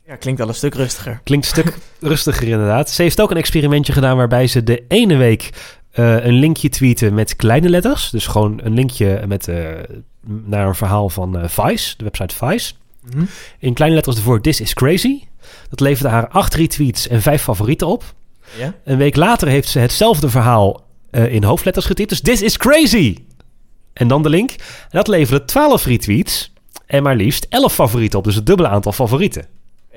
[SPEAKER 1] ja klinkt al een stuk rustiger.
[SPEAKER 2] Klinkt een stuk rustiger inderdaad. Ze heeft ook een experimentje gedaan waarbij ze de ene week eh, een linkje tweeten met kleine letters. Dus gewoon een linkje met, eh, naar een verhaal van eh, Vice, de website Vice.
[SPEAKER 1] Mhm.
[SPEAKER 2] In kleine letters ervoor This is crazy. Dat leverde haar acht retweets en vijf favorieten op.
[SPEAKER 1] Ja?
[SPEAKER 2] Een week later heeft ze hetzelfde verhaal eh, in hoofdletters getypt. Dus This is crazy! En dan de link. En dat leverde 12 retweets en maar liefst 11 favorieten op. Dus het dubbele aantal favorieten.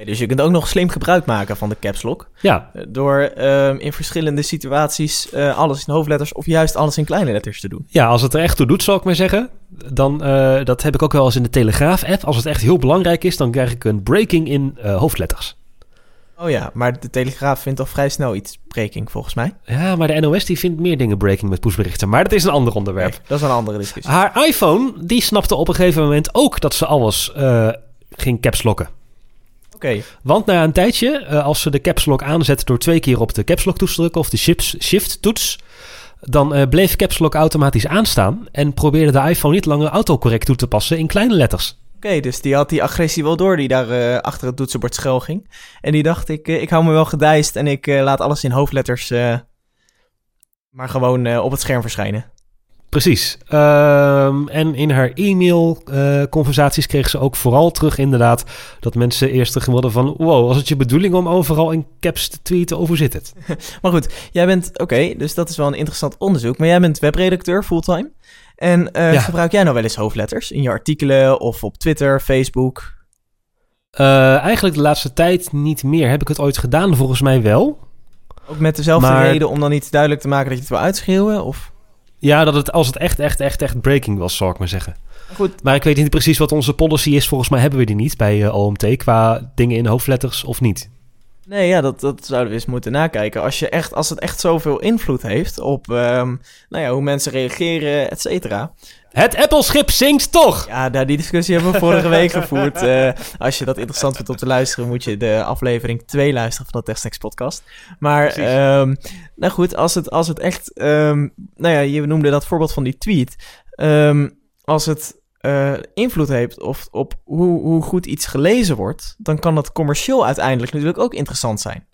[SPEAKER 1] Dus je kunt ook nog slim gebruik maken van de caps lock.
[SPEAKER 2] Ja,
[SPEAKER 1] eh, Door ehm, in verschillende situaties eh, alles in hoofdletters of juist alles in kleine letters te doen.
[SPEAKER 2] Ja, als het er echt toe doet, zal ik maar zeggen. Dan, eh, dat heb ik ook wel eens in de Telegraaf-app. Als het echt heel belangrijk is, dan krijg ik een breaking in hoofdletters.
[SPEAKER 1] Oh ja, maar de Telegraaf vindt al vrij snel iets breking volgens mij.
[SPEAKER 2] Ja, maar de NOS die vindt meer dingen breaking met pushberichten. Maar dat is een ander onderwerp.
[SPEAKER 1] Nee, dat is een andere discussie.
[SPEAKER 2] Haar iPhone, die snapte op een gegeven moment ook dat ze alles ging caps Want na een tijdje, eh, als ze de caps lock aanzet door twee keer op de caps lock toets te drukken of de shift, toets, dan eh, bleef caps lock automatisch aanstaan en probeerde de iPhone niet langer autocorrect toe te passen in kleine letters.
[SPEAKER 1] Oké, dus die had die agressie wel door die daar eh, achter het toetsenbord schuil ging. En die dacht, ik, ik hou me wel gedijst en ik laat alles in hoofdletters maar gewoon op het scherm verschijnen.
[SPEAKER 2] Precies. Ehm, en in haar e-mail-conversaties kreeg ze ook vooral terug inderdaad dat mensen eerst terug wilden van... wow, was het je bedoeling om overal in caps te tweeten hoe zit het?
[SPEAKER 1] Maar goed, jij bent, oké, dus dat is wel een interessant onderzoek. Maar jij bent webredacteur fulltime. En eh,
[SPEAKER 2] Ja.
[SPEAKER 1] gebruik jij nou wel eens hoofdletters in je artikelen of op Twitter, Facebook?
[SPEAKER 2] Eh, eigenlijk de laatste tijd niet meer. Heb ik het ooit gedaan? Volgens mij wel.
[SPEAKER 1] Ook met dezelfde
[SPEAKER 2] Maar-
[SPEAKER 1] reden om dan iets duidelijk te maken dat je het wil uitschreeuwen? Of...
[SPEAKER 2] Ja, dat het, als het echt, echt, echt, echt breaking was, zal ik maar zeggen.
[SPEAKER 1] Goed,
[SPEAKER 2] Maar ik weet niet precies wat onze policy is. Volgens mij hebben we die niet bij eh, OMT qua dingen in hoofdletters of niet.
[SPEAKER 1] Nee, ja, dat, dat zouden we eens moeten nakijken. Als, je echt, als het echt zoveel invloed heeft op ehm, nou ja, hoe mensen reageren, et cetera.
[SPEAKER 2] Het Apple-schip zinkt toch!
[SPEAKER 1] Ja, daar, die discussie hebben we vorige week gevoerd. Eh, als je dat interessant vindt om te luisteren, moet je de aflevering 2 luisteren van de TechSnacks podcast. Maar, ehm, nou goed, als het, als het echt... ehm, nou ja, je noemde dat voorbeeld van die tweet. Als het eh, invloed heeft of, op hoe, hoe goed iets gelezen wordt... dan kan dat commercieel uiteindelijk natuurlijk ook interessant zijn.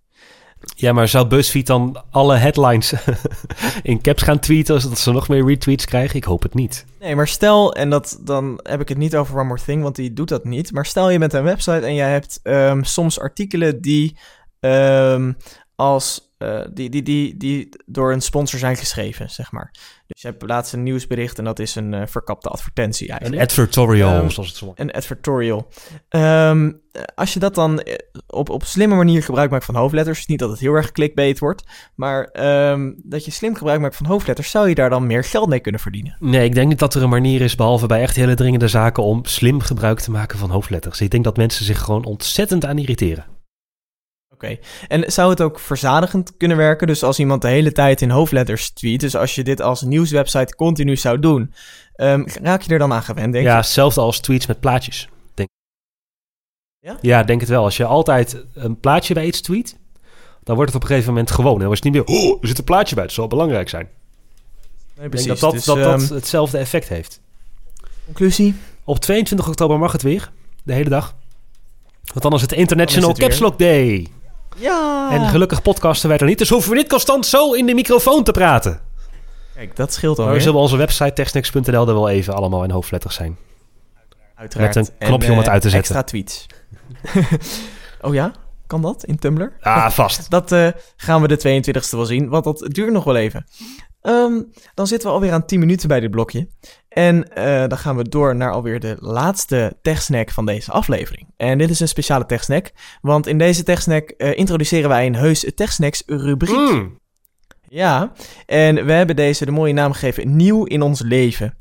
[SPEAKER 2] Ja, maar zou BuzzFeed dan alle headlines in caps gaan tweeten... zodat ze nog meer retweets krijgen? Ik hoop het niet.
[SPEAKER 1] Nee, maar stel, en dat, dan heb ik het niet over One More Thing, want die doet dat niet. Maar stel je bent een website en jij hebt ehm, soms artikelen die ehm, als eh, die, die, die, die door een sponsor zijn geschreven, zeg maar. Dus je hebt laatst een nieuwsbericht en dat is een eh, verkapte advertentie
[SPEAKER 2] Een
[SPEAKER 1] eigenlijk.
[SPEAKER 2] advertorial,
[SPEAKER 1] Ehm,
[SPEAKER 2] zoals het zo...
[SPEAKER 1] Een advertorial. Ehm, eh, als je dat dan eh, op, op slimme manier gebruik maakt van hoofdletters, dus niet dat het heel erg clickbait wordt, maar ehm, dat je slim gebruik maakt van hoofdletters, zou je daar dan meer geld mee kunnen verdienen.
[SPEAKER 2] Nee, ik denk niet dat er een manier is, behalve bij echt hele dringende zaken, om slim gebruik te maken van hoofdletters. Ik denk dat mensen zich gewoon ontzettend aan irriteren.
[SPEAKER 1] En zou het ook verzadigend kunnen werken? Dus als iemand de hele tijd in hoofdletters tweet, dus als je dit als nieuwswebsite continu zou doen, ehm, raak je er dan aan gewend, denk
[SPEAKER 2] ja, hetzelfde als tweets met plaatjes. Denk.
[SPEAKER 1] Ja?
[SPEAKER 2] Ja, denk het wel. Als je altijd een plaatje bij iets tweet, dan wordt het op een gegeven moment gewoon. Dan is het niet meer, oh, er zit een plaatje bij, het zal belangrijk zijn.
[SPEAKER 1] Nee, precies.
[SPEAKER 2] denk dat dat,
[SPEAKER 1] Dus,
[SPEAKER 2] dat, dat
[SPEAKER 1] ehm,
[SPEAKER 2] hetzelfde effect heeft.
[SPEAKER 1] conclusie?
[SPEAKER 2] Op 22 oktober mag het weer, de hele dag. Want dan is het International Caps. Lock Day.
[SPEAKER 1] Ja!
[SPEAKER 2] En gelukkig podcasten wij er niet, dus hoeven we niet constant zo in de microfoon te praten.
[SPEAKER 1] Kijk, dat scheelt
[SPEAKER 2] Maar
[SPEAKER 1] alweer.
[SPEAKER 2] we zullen onze website techsnacks.nl er wel even allemaal in hoofdletters zijn.
[SPEAKER 1] Uiteraard.
[SPEAKER 2] met een knopje om het
[SPEAKER 1] eh,
[SPEAKER 2] uit te zetten.
[SPEAKER 1] Extra tweets. oh ja? Kan dat in Tumblr?
[SPEAKER 2] Ah, vast.
[SPEAKER 1] Dat eh, gaan we de 22e wel zien, want dat duurt nog wel even. Ehm, dan zitten we alweer aan 10 minuten bij dit blokje. En eh, dan gaan we door naar alweer de laatste techsnack van deze aflevering. En dit is een speciale techsnack, want in deze techsnack eh introduceren wij een heus techsnacks rubriek.
[SPEAKER 2] Mm.
[SPEAKER 1] Ja, en we hebben deze de mooie naam gegeven Nieuw in ons leven.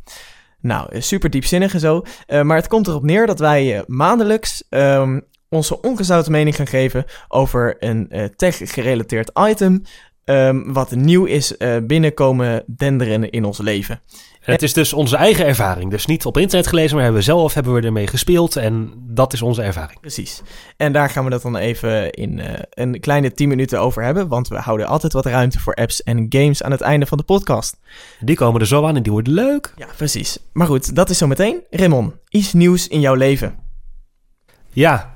[SPEAKER 1] Nou, eh, super diepzinnig en zo. maar het komt erop neer dat wij maandelijks ehm, onze ongezouten mening gaan geven over een tech-gerelateerd item. Ehm, wat nieuw is eh, binnenkomen denderen in ons leven.
[SPEAKER 2] En het is dus onze eigen ervaring. Dus niet op internet gelezen, maar hebben we zelf hebben we ermee gespeeld. En dat is onze ervaring.
[SPEAKER 1] Precies. En daar gaan we dat dan even in eh, een kleine 10 minuten over hebben. Want we houden altijd wat ruimte voor apps en games aan het einde van de podcast.
[SPEAKER 2] Die komen er zo aan en die worden leuk.
[SPEAKER 1] Ja, precies. Maar goed, dat is zometeen. Raymond, iets nieuws in jouw leven.
[SPEAKER 2] Ja,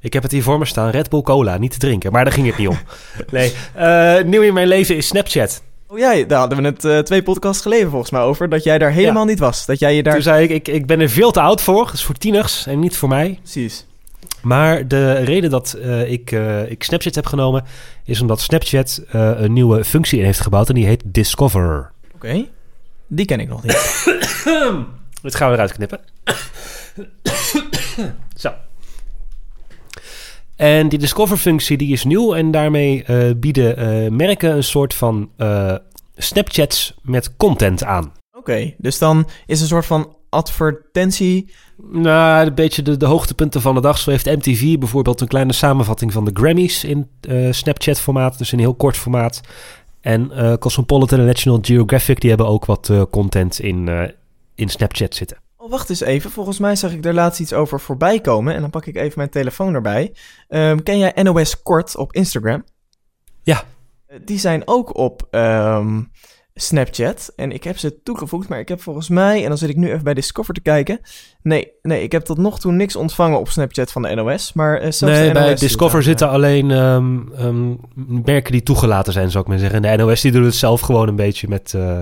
[SPEAKER 2] ik heb het hier voor me staan. Red Bull Cola, niet te drinken. Maar daar ging het niet om. Nee, eh, nieuw in mijn leven is Snapchat.
[SPEAKER 1] Oh ja, daar hadden we het eh, twee podcasts geleden volgens mij over. Dat jij daar helemaal niet was. Dat jij je daar...
[SPEAKER 2] Toen zei ik, ik, ik ben er veel te oud voor. Dat is voor tieners en niet voor mij.
[SPEAKER 1] Precies.
[SPEAKER 2] Maar de reden dat eh, ik, ik Snapchat heb genomen... is omdat Snapchat een nieuwe functie in heeft gebouwd... en die heet Discover.
[SPEAKER 1] Oké. Die ken ik nog niet.
[SPEAKER 2] Dit gaan we eruit knippen. Zo. En die Discover-functie die is nieuw... en daarmee eh, bieden eh, merken een soort van eh, Snapchats met content aan.
[SPEAKER 1] Oké, dus dan is een soort van advertentie...
[SPEAKER 2] Nou, een beetje de, de hoogtepunten van de dag. Zo heeft MTV bijvoorbeeld een kleine samenvatting van de Grammys in Snapchat-formaat, dus in een heel kort formaat. En Cosmopolitan en National Geographic die hebben ook wat content in, in Snapchat zitten.
[SPEAKER 1] Oh, wacht eens even. Volgens mij zag ik er laatst iets over voorbij komen. En dan pak ik even mijn telefoon erbij. Ehm, ken jij NOS Kort op Instagram?
[SPEAKER 2] Ja.
[SPEAKER 1] Eh, Die zijn ook op ehm, Snapchat. En ik heb ze toegevoegd, maar ik heb volgens mij... En dan zit ik nu even bij Discover te kijken. Nee, nee ik heb tot nog toe niks ontvangen op Snapchat van de NOS. Maar zelfs
[SPEAKER 2] Nee, bij Discover zitten alleen ehm, merken die toegelaten zijn, zou ik maar zeggen. En de NOS die doet het zelf gewoon een beetje met, eh,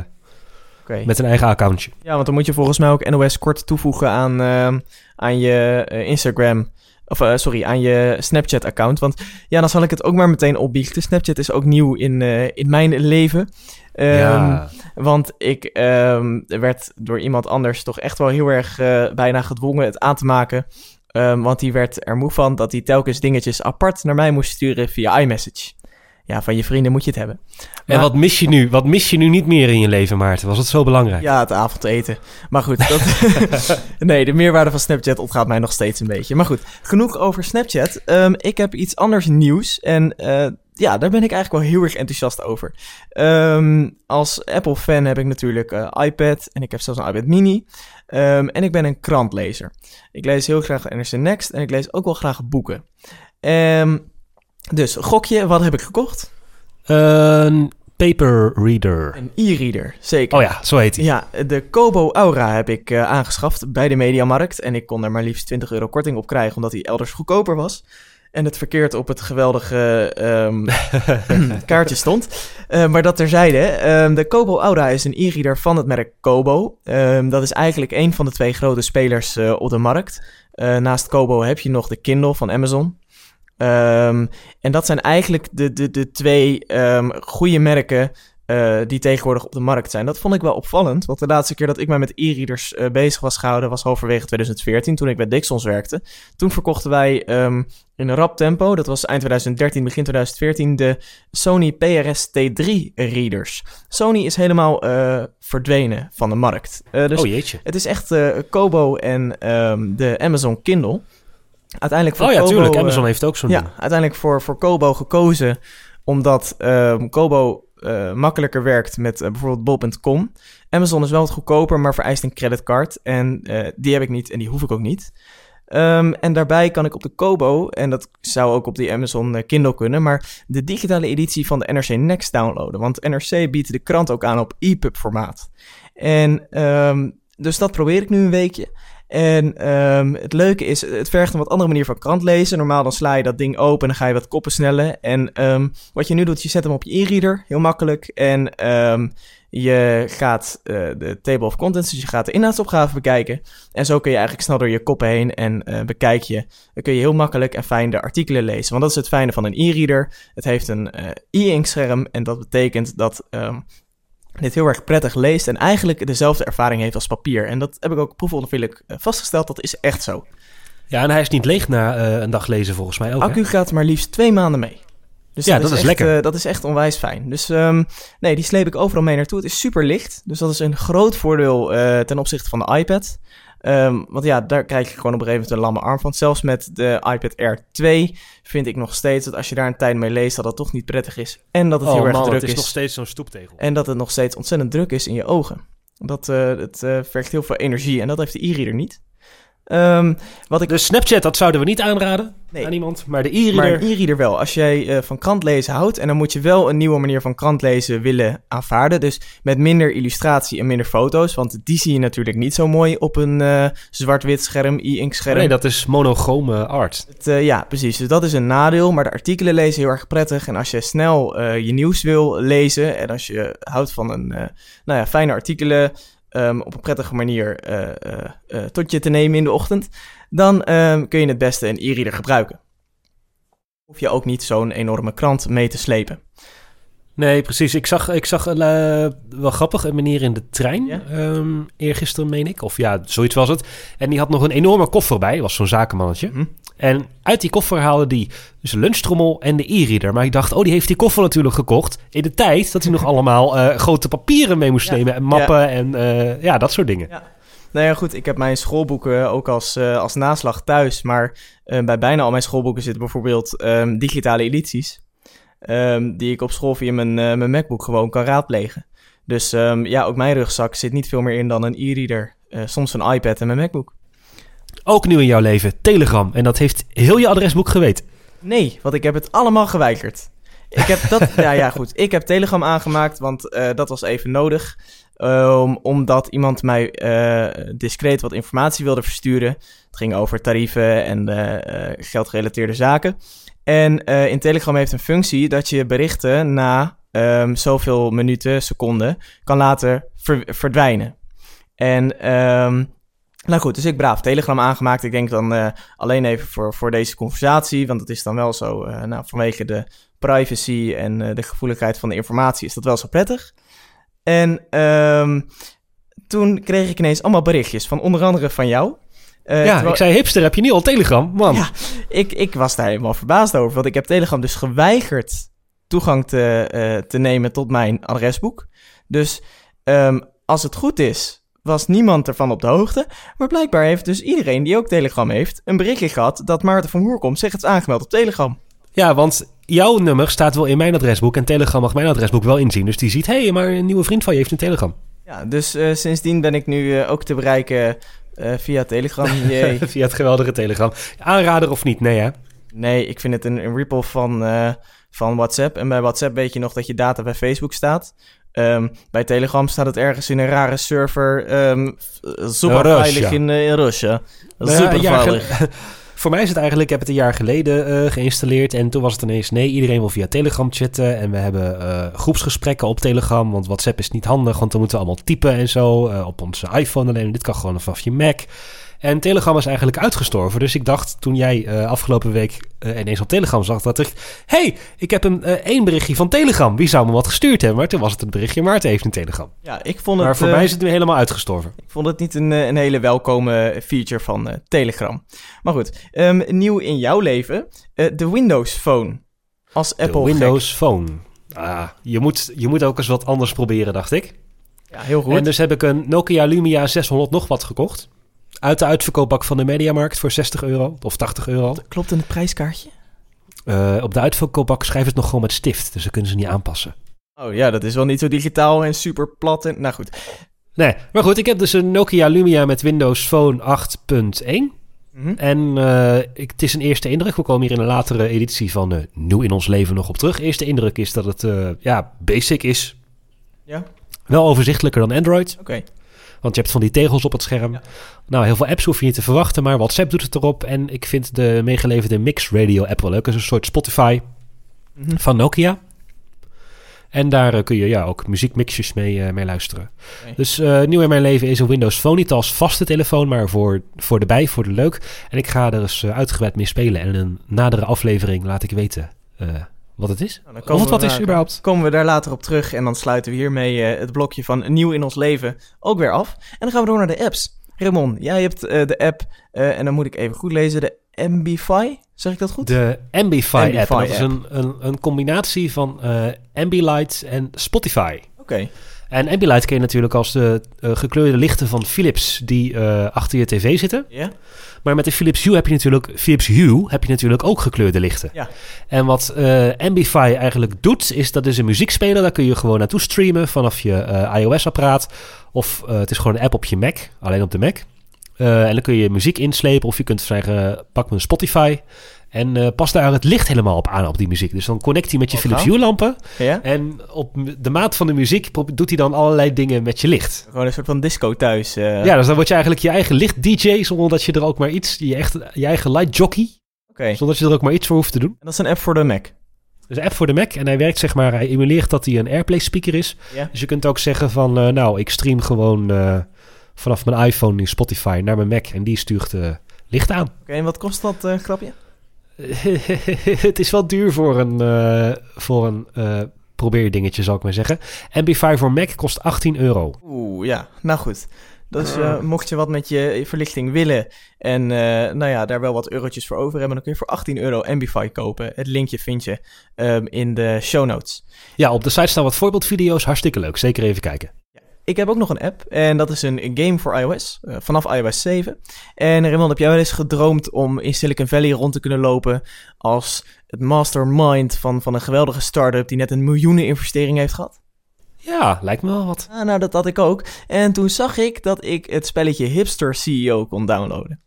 [SPEAKER 2] met een eigen accountje.
[SPEAKER 1] Ja, want dan moet je volgens mij ook NOS Kort toevoegen aan, ehm, aan je eh, Instagram... Of eh, sorry, aan je Snapchat-account. Want ja, dan zal ik het ook maar meteen opbiechten. Snapchat is ook nieuw in, eh, in mijn leven. Ehm,
[SPEAKER 2] ja.
[SPEAKER 1] Want ik ehm, werd door iemand anders toch echt wel heel erg bijna gedwongen het aan te maken. Want die werd er moe van dat hij telkens dingetjes apart naar mij moest sturen via iMessage. Ja, van je vrienden moet je het hebben.
[SPEAKER 2] En wat mis je nu? Wat mis je nu niet meer in je leven, Maarten? Was het zo belangrijk?
[SPEAKER 1] Ja, het avondeten. Maar goed, dat... nee, de meerwaarde van Snapchat ontgaat mij nog steeds een beetje. Maar goed, genoeg over Snapchat. Ehm, ik heb iets anders nieuws en eh, ja, daar ben ik eigenlijk wel heel erg enthousiast over. Ehm, als Apple-fan heb ik natuurlijk eh, iPad en ik heb zelfs een iPad mini. Ehm, en ik ben een krantlezer. Ik lees heel graag NRC Next en ik lees ook wel graag boeken. Ehm, dus, gokje, wat heb ik gekocht?
[SPEAKER 2] Een paper reader.
[SPEAKER 1] Een e-reader, zeker.
[SPEAKER 2] Oh ja, zo heet hij.
[SPEAKER 1] Ja, de Kobo Aura heb ik eh, aangeschaft bij de Mediamarkt. En ik kon er maar liefst 20 euro korting op krijgen, omdat hij elders goedkoper was. En het verkeerd op het geweldige ehm, kaartje stond. Eh, maar dat terzijde, ehm, de Kobo Aura is een e-reader van het merk Kobo. Ehm, dat is eigenlijk een van de twee grote spelers eh, op de markt. Naast Kobo heb je nog de Kindle van Amazon. Ehm, en dat zijn eigenlijk de, de, de twee ehm, goede merken eh, die tegenwoordig op de markt zijn. Dat vond ik wel opvallend, want de laatste keer dat ik mij met e-readers eh, bezig was gehouden was halverwege 2014, toen ik bij Dixons werkte. Toen verkochten wij ehm, in een rap tempo, dat was eind 2013, begin 2014, de Sony PRS T3 readers. Sony is helemaal eh, verdwenen van de markt. Dus
[SPEAKER 2] oh jeetje.
[SPEAKER 1] het is echt Kobo en de Amazon Kindle. Uiteindelijk voor
[SPEAKER 2] Oh ja,
[SPEAKER 1] Kobo,
[SPEAKER 2] tuurlijk.
[SPEAKER 1] eh,
[SPEAKER 2] Amazon heeft ook zo'n
[SPEAKER 1] ja,
[SPEAKER 2] ding.
[SPEAKER 1] uiteindelijk voor, voor Kobo gekozen omdat ehm, Kobo eh, makkelijker werkt met eh, bijvoorbeeld bol.com. Amazon is wel wat goedkoper, maar vereist een creditcard. En die heb ik niet en die hoef ik ook niet. Ehm, en daarbij kan ik op de Kobo, en dat zou ook op die Amazon Kindle kunnen, maar de digitale editie van de NRC Next downloaden. Want NRC biedt de krant ook aan op EPUB formaat. En ehm, dus dat probeer ik nu een weekje. En ehm, het leuke is, het vergt een wat andere manier van krant lezen. Normaal dan sla je dat ding open en dan ga je wat koppen snellen. En ehm, wat je nu doet, je zet hem op je e-reader, heel makkelijk. En ehm, je gaat eh, de table of contents, dus je gaat de inhoudsopgave bekijken. En zo kun je eigenlijk snel door je koppen heen en eh, bekijk je. Dan kun je heel makkelijk en fijn de artikelen lezen. Want dat is het fijne van een e-reader. Het heeft een eh, e-ink scherm en dat betekent dat dit heel erg prettig leest en eigenlijk dezelfde ervaring heeft als papier. En dat heb ik ook proefondervindelijk eh, vastgesteld, dat is echt zo.
[SPEAKER 2] Ja, en hij is niet leeg na eh, een dag lezen volgens mij ook. hè?
[SPEAKER 1] Accu gaat maar liefst twee maanden mee. Dus
[SPEAKER 2] Ja, dat is
[SPEAKER 1] echt,
[SPEAKER 2] lekker.
[SPEAKER 1] eh, dat is echt onwijs fijn. Dus ehm, nee, die sleep ik overal mee naartoe. Het is super licht. Dus dat is een groot voordeel ten opzichte van de iPad. Ehm, want ja, daar krijg je gewoon op een gegeven moment een lamme arm van. Zelfs met de iPad Air 2 vind ik nog steeds dat als je daar een tijd mee leest, dat dat toch niet prettig is. En dat het heel
[SPEAKER 2] oh
[SPEAKER 1] erg
[SPEAKER 2] man,
[SPEAKER 1] druk
[SPEAKER 2] het is
[SPEAKER 1] is.
[SPEAKER 2] nog steeds zo'n stoeptegel.
[SPEAKER 1] En dat het nog steeds ontzettend druk is in je ogen. Dat eh, het eh, vergt heel veel energie en dat heeft de e-reader niet. Ehm, wat ik
[SPEAKER 2] De Snapchat, dat zouden we niet aanraden
[SPEAKER 1] Nee.
[SPEAKER 2] aan iemand. Maar de
[SPEAKER 1] Maar
[SPEAKER 2] e-reader...
[SPEAKER 1] een e-reader wel. Als jij eh, van krant lezen houdt, en dan moet je wel een nieuwe manier van krant lezen willen aanvaarden. Dus met minder illustratie en minder foto's. Want die zie je natuurlijk niet zo mooi op een eh, zwart-wit scherm, e-ink scherm.
[SPEAKER 2] nee, dat is monochrome art.
[SPEAKER 1] Het, eh, ja, precies. Dus dat is een nadeel. Maar de artikelen lezen heel erg prettig. En als je snel eh, je nieuws wil lezen. En als je houdt van een eh, nou ja, fijne artikelen. ehm, op een prettige manier eh, eh, eh, tot je te nemen in de ochtend. Dan ehm, kun je het beste een e-reader gebruiken. Hoef je ook niet zo'n enorme krant mee te slepen.
[SPEAKER 2] Nee, precies. Ik zag, ik zag eh, wel grappig een meneer in de trein.
[SPEAKER 1] Ja?
[SPEAKER 2] ehm, eergisteren, meen ik. Of ja, zoiets was het. En die had nog een enorme koffer bij. Was zo'n zakenmannetje.
[SPEAKER 1] Hm?
[SPEAKER 2] En uit die koffer haalde die zijn lunchtrommel en de e-reader. Maar ik dacht, oh, die heeft die koffer natuurlijk gekocht. In de tijd dat hij nog allemaal eh, grote papieren mee moest
[SPEAKER 1] Ja.
[SPEAKER 2] nemen. En mappen en eh, ja, dat soort dingen.
[SPEAKER 1] Nou ja, goed. Ik heb mijn schoolboeken ook als, eh, als naslag thuis. Maar eh, bij bijna al mijn schoolboeken zitten bijvoorbeeld ehm, digitale edities. ehm, die ik op school via mijn, eh, mijn MacBook gewoon kan raadplegen. Dus ehm, ja, ook mijn rugzak zit niet veel meer in dan een e-reader. soms een iPad en mijn MacBook.
[SPEAKER 2] Ook nieuw in jouw leven, Telegram. En dat heeft heel je adresboek geweten.
[SPEAKER 1] Nee, want ik heb het allemaal geweigerd. Ik heb dat, ja, ja, goed. Ik heb Telegram aangemaakt, want dat was even nodig. Ehm, omdat iemand mij eh, discreet wat informatie wilde versturen. Het ging over tarieven en eh, eh, geldgerelateerde zaken. En in Telegram heeft een functie dat je berichten na ehm, zoveel minuten, seconden kan laten ver- verdwijnen. En ehm, nou goed, dus ik braaf Telegram aangemaakt. Ik denk dan alleen even voor, voor deze conversatie, want het is dan wel zo, nou, vanwege de privacy en de gevoeligheid van de informatie is dat wel zo prettig. En ehm, toen kreeg ik ineens allemaal berichtjes van onder andere van jou. Eh,
[SPEAKER 2] ja,
[SPEAKER 1] terwijl-
[SPEAKER 2] ik zei, hipster, heb je niet al Telegram? Man.
[SPEAKER 1] Ja. ik, ik was daar helemaal verbaasd over, want ik heb Telegram dus geweigerd toegang te, eh, te nemen tot mijn adresboek. Dus ehm, als het goed is, was niemand ervan op de hoogte. Maar blijkbaar heeft dus iedereen die ook Telegram heeft, een berichtje gehad dat Maarten van Hoerkom zich het is aangemeld op Telegram.
[SPEAKER 2] Ja, want jouw nummer staat wel in mijn adresboek en Telegram mag mijn adresboek wel inzien. Dus die ziet, hé, hey, maar een nieuwe vriend van je heeft een Telegram.
[SPEAKER 1] Ja, dus eh, sindsdien ben ik nu eh, ook te bereiken eh, via Telegram.
[SPEAKER 2] Via het geweldige Telegram. Aanrader of niet? Nee, hè?
[SPEAKER 1] Nee, ik vind het een, een rip van, van WhatsApp. En bij WhatsApp weet je nog dat je data bij Facebook staat. Ehm, bij Telegram staat het ergens in een rare server. ehm f- super veilig in, in Russia. Super veilig.
[SPEAKER 2] Voor mij is het eigenlijk, ik heb het een jaar geleden eh, geïnstalleerd. En toen was het ineens, nee, iedereen wil via Telegram chatten. En we hebben eh, groepsgesprekken op Telegram. Want WhatsApp is niet handig, want dan moeten we allemaal typen en zo. eh, op onze iPhone alleen. Dit kan gewoon vanaf je Mac. En Telegram is eigenlijk uitgestorven. Dus ik dacht, toen jij eh, afgelopen week eh, ineens op Telegram zag, dat ik... hey, ik heb een eh, één berichtje van Telegram. Wie zou me wat gestuurd hebben? Maar toen was het het berichtje, Maarten heeft een Telegram.
[SPEAKER 1] Ja, ik vond het,
[SPEAKER 2] Maar voor mij is het nu helemaal uitgestorven.
[SPEAKER 1] ik vond het niet een, een hele welkome feature van Telegram. Maar goed, ehm, nieuw in jouw leven. de Windows Phone. Als Apple
[SPEAKER 2] de Windows Phone. Ah, je moet, je moet ook eens wat anders proberen, dacht ik.
[SPEAKER 1] Ja, heel goed.
[SPEAKER 2] En dus heb ik een Nokia Lumia 600 nog wat gekocht. Uit de uitverkoopbak van de Mediamarkt voor 60 euro of 80 euro.
[SPEAKER 1] Klopt een prijskaartje?
[SPEAKER 2] Eh, op de uitverkoopbak schrijft het nog gewoon met stift, dus dan kunnen ze niet aanpassen.
[SPEAKER 1] Oh ja, dat is wel niet zo digitaal en super plat. En, nou goed.
[SPEAKER 2] Nee, maar goed, ik heb dus een Nokia Lumia met Windows Phone 8.1.
[SPEAKER 1] Mhm.
[SPEAKER 2] En eh, ik, het is een eerste indruk. We komen hier in een latere editie van eh, Nieuw in ons leven nog op terug. Eerste indruk is dat het eh, ja, basic is.
[SPEAKER 1] Ja,
[SPEAKER 2] Wel overzichtelijker dan Android.
[SPEAKER 1] oké.
[SPEAKER 2] Want je hebt van die tegels op het scherm.
[SPEAKER 1] Ja.
[SPEAKER 2] Nou, heel veel apps hoef je niet te verwachten, maar WhatsApp doet het erop. En ik vind de meegeleverde Mix Radio app wel leuk. Het is een soort Spotify
[SPEAKER 1] Mhm.
[SPEAKER 2] van Nokia. En daar eh, kun je ja, ook muziekmixjes mee, eh, mee luisteren. Dus eh, nieuw in mijn leven is een Windows Phone. Niet als vaste telefoon, maar voor, voor de bij, voor de leuk. En ik ga er eens uitgebreid mee spelen. En in een nadere aflevering laat ik weten wat het is.
[SPEAKER 1] Nou, dan
[SPEAKER 2] Of het wat
[SPEAKER 1] we
[SPEAKER 2] is
[SPEAKER 1] daar-
[SPEAKER 2] überhaupt.
[SPEAKER 1] Komen we daar later op terug en dan sluiten we hiermee eh, het blokje van nieuw in ons leven ook weer af. En dan gaan we door naar de apps. Ramon, jij hebt eh, de app, eh, en dan moet ik even goed lezen, de Ambify. Zeg ik dat goed?
[SPEAKER 2] De Ambify, app.
[SPEAKER 1] Ambify
[SPEAKER 2] dat is een, een, een combinatie van eh Ambilight en Spotify.
[SPEAKER 1] Oké.
[SPEAKER 2] En Ambilight ken je natuurlijk als de eh, gekleurde lichten van Philips die eh, achter je tv zitten.
[SPEAKER 1] Ja?
[SPEAKER 2] Maar met de Philips Hue heb je natuurlijk, Philips Hue heb je natuurlijk ook gekleurde lichten.
[SPEAKER 1] Ja.
[SPEAKER 2] En wat eh Ambify eigenlijk doet, is dat is een muziekspeler. Daar kun je gewoon naartoe streamen vanaf je eh, iOS-apparaat. Of het is gewoon een app op je Mac, alleen op de Mac. En dan kun je muziek inslepen of je kunt zeggen, pak mijn Spotify. En eh, pas daar het licht helemaal op aan op die muziek. Dus dan connect hij met je
[SPEAKER 1] Wat
[SPEAKER 2] Philips. Hue lampen.
[SPEAKER 1] Ja?
[SPEAKER 2] En op de maat van de muziek doet hij dan allerlei dingen met je licht.
[SPEAKER 1] Gewoon een soort van disco thuis. eh.
[SPEAKER 2] Ja, dus dan word je eigenlijk je eigen licht-DJ, zonder dat je er ook maar iets, je, echt, je eigen light jockey.
[SPEAKER 1] En
[SPEAKER 2] zonder dat je er ook maar iets voor hoeft te doen.
[SPEAKER 1] dat is een app voor de Mac.
[SPEAKER 2] Dus een app voor de Mac en hij werkt zeg maar, hij emuleert dat hij een Airplay speaker is.
[SPEAKER 1] Ja.
[SPEAKER 2] Dus je kunt ook zeggen van, eh, nou, ik stream gewoon vanaf mijn iPhone in Spotify naar mijn Mac en die stuurt licht aan.
[SPEAKER 1] Oké, en wat kost dat grapje?
[SPEAKER 2] het is wel duur voor een, eh voor een eh probeerdingetje, zal ik maar zeggen. MB5 voor Mac kost 18 euro.
[SPEAKER 1] Oeh, ja. Nou goed. Dus mocht je wat met je verlichting willen en nou ja, daar wel wat eurotjes voor over hebben, dan kun je voor 18 euro Ambify kopen. Het linkje vind je ehm, in de show notes.
[SPEAKER 2] Ja, op de site staan wat voorbeeldvideo's, hartstikke leuk. Zeker even kijken.
[SPEAKER 1] Ik heb ook nog een app en dat is een game voor iOS, eh, vanaf iOS 7. En Raymond, heb jij wel eens gedroomd om in Silicon Valley rond te kunnen lopen als het mastermind van, van een geweldige start-up die net een miljoenen investering heeft gehad?
[SPEAKER 2] Ja, lijkt me wel wat.
[SPEAKER 1] Ah, nou, dat had ik ook. En toen zag ik dat ik het spelletje Hipster CEO kon downloaden.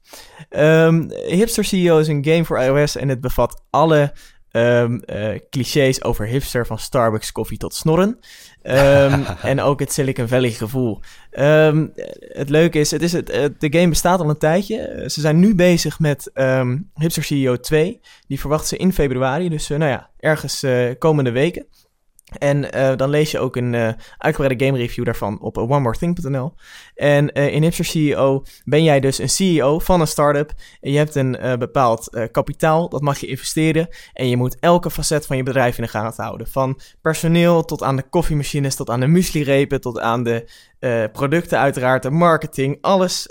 [SPEAKER 1] Ehm, Hipster CEO is een game voor iOS en het bevat alle ehm, eh, clichés over hipster, van Starbucks koffie tot snorren. Ehm, en ook het Silicon Valley gevoel. Ehm, het leuke is, het is het, eh, de game bestaat al een tijdje. Ze zijn nu bezig met ehm, Hipster CEO 2. Die verwachten ze in februari, dus eh, nou ja, ergens eh, komende weken. En eh, dan lees je ook een eh, uitgebreide game review daarvan op eh, onemorething.nl. En in Hipster CEO ben jij dus een CEO van een start-up. En je hebt een bepaald kapitaal, dat mag je investeren. En je moet elke facet van je bedrijf in de gaten houden. Van personeel tot aan de koffiemachines, tot aan de mueslirepen, tot aan de producten uiteraard, de marketing, alles.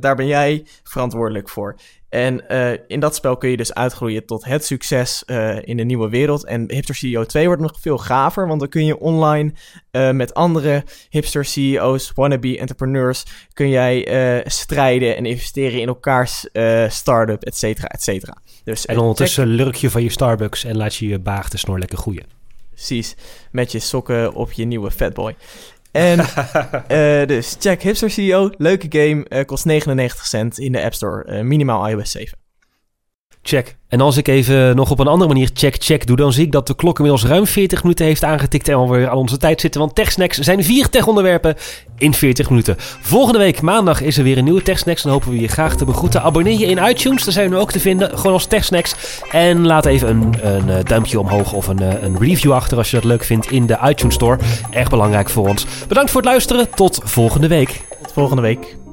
[SPEAKER 1] daar ben jij verantwoordelijk voor. En eh, in dat spel kun je dus uitgroeien tot het succes eh, in de nieuwe wereld. En Hipster CEO 2 wordt nog veel gaver, want dan kun je online eh, met andere hipster CEO's, wannabe entrepreneurs, kun jij strijden en investeren in elkaars start-up, et cetera, et cetera. Dus,
[SPEAKER 2] En ondertussen lurk je van je Starbucks en laat je je baagde snor lekker groeien.
[SPEAKER 1] check- precies, met je sokken op je nieuwe Fatboy. En eh, dus check Hipster CEO, leuke game, eh, kost 99 cent in de App Store, eh, minimaal iOS 7.
[SPEAKER 2] Check. En als ik even nog op een andere manier check, check doe, dan zie ik dat de klok inmiddels ruim 40 minuten heeft aangetikt en we weer aan onze tijd zitten. Want TechSnacks zijn vier tech-onderwerpen in 40 minuten. Volgende week maandag is er weer een nieuwe TechSnacks en hopen we je graag te begroeten. Abonneer je in iTunes, daar zijn we ook te vinden, gewoon als TechSnacks. En laat even een, een eh, duimpje omhoog of een, eh, een review achter als je dat leuk vindt in de iTunes Store. Erg belangrijk voor ons. Bedankt voor het luisteren, tot volgende week.
[SPEAKER 1] Tot volgende week.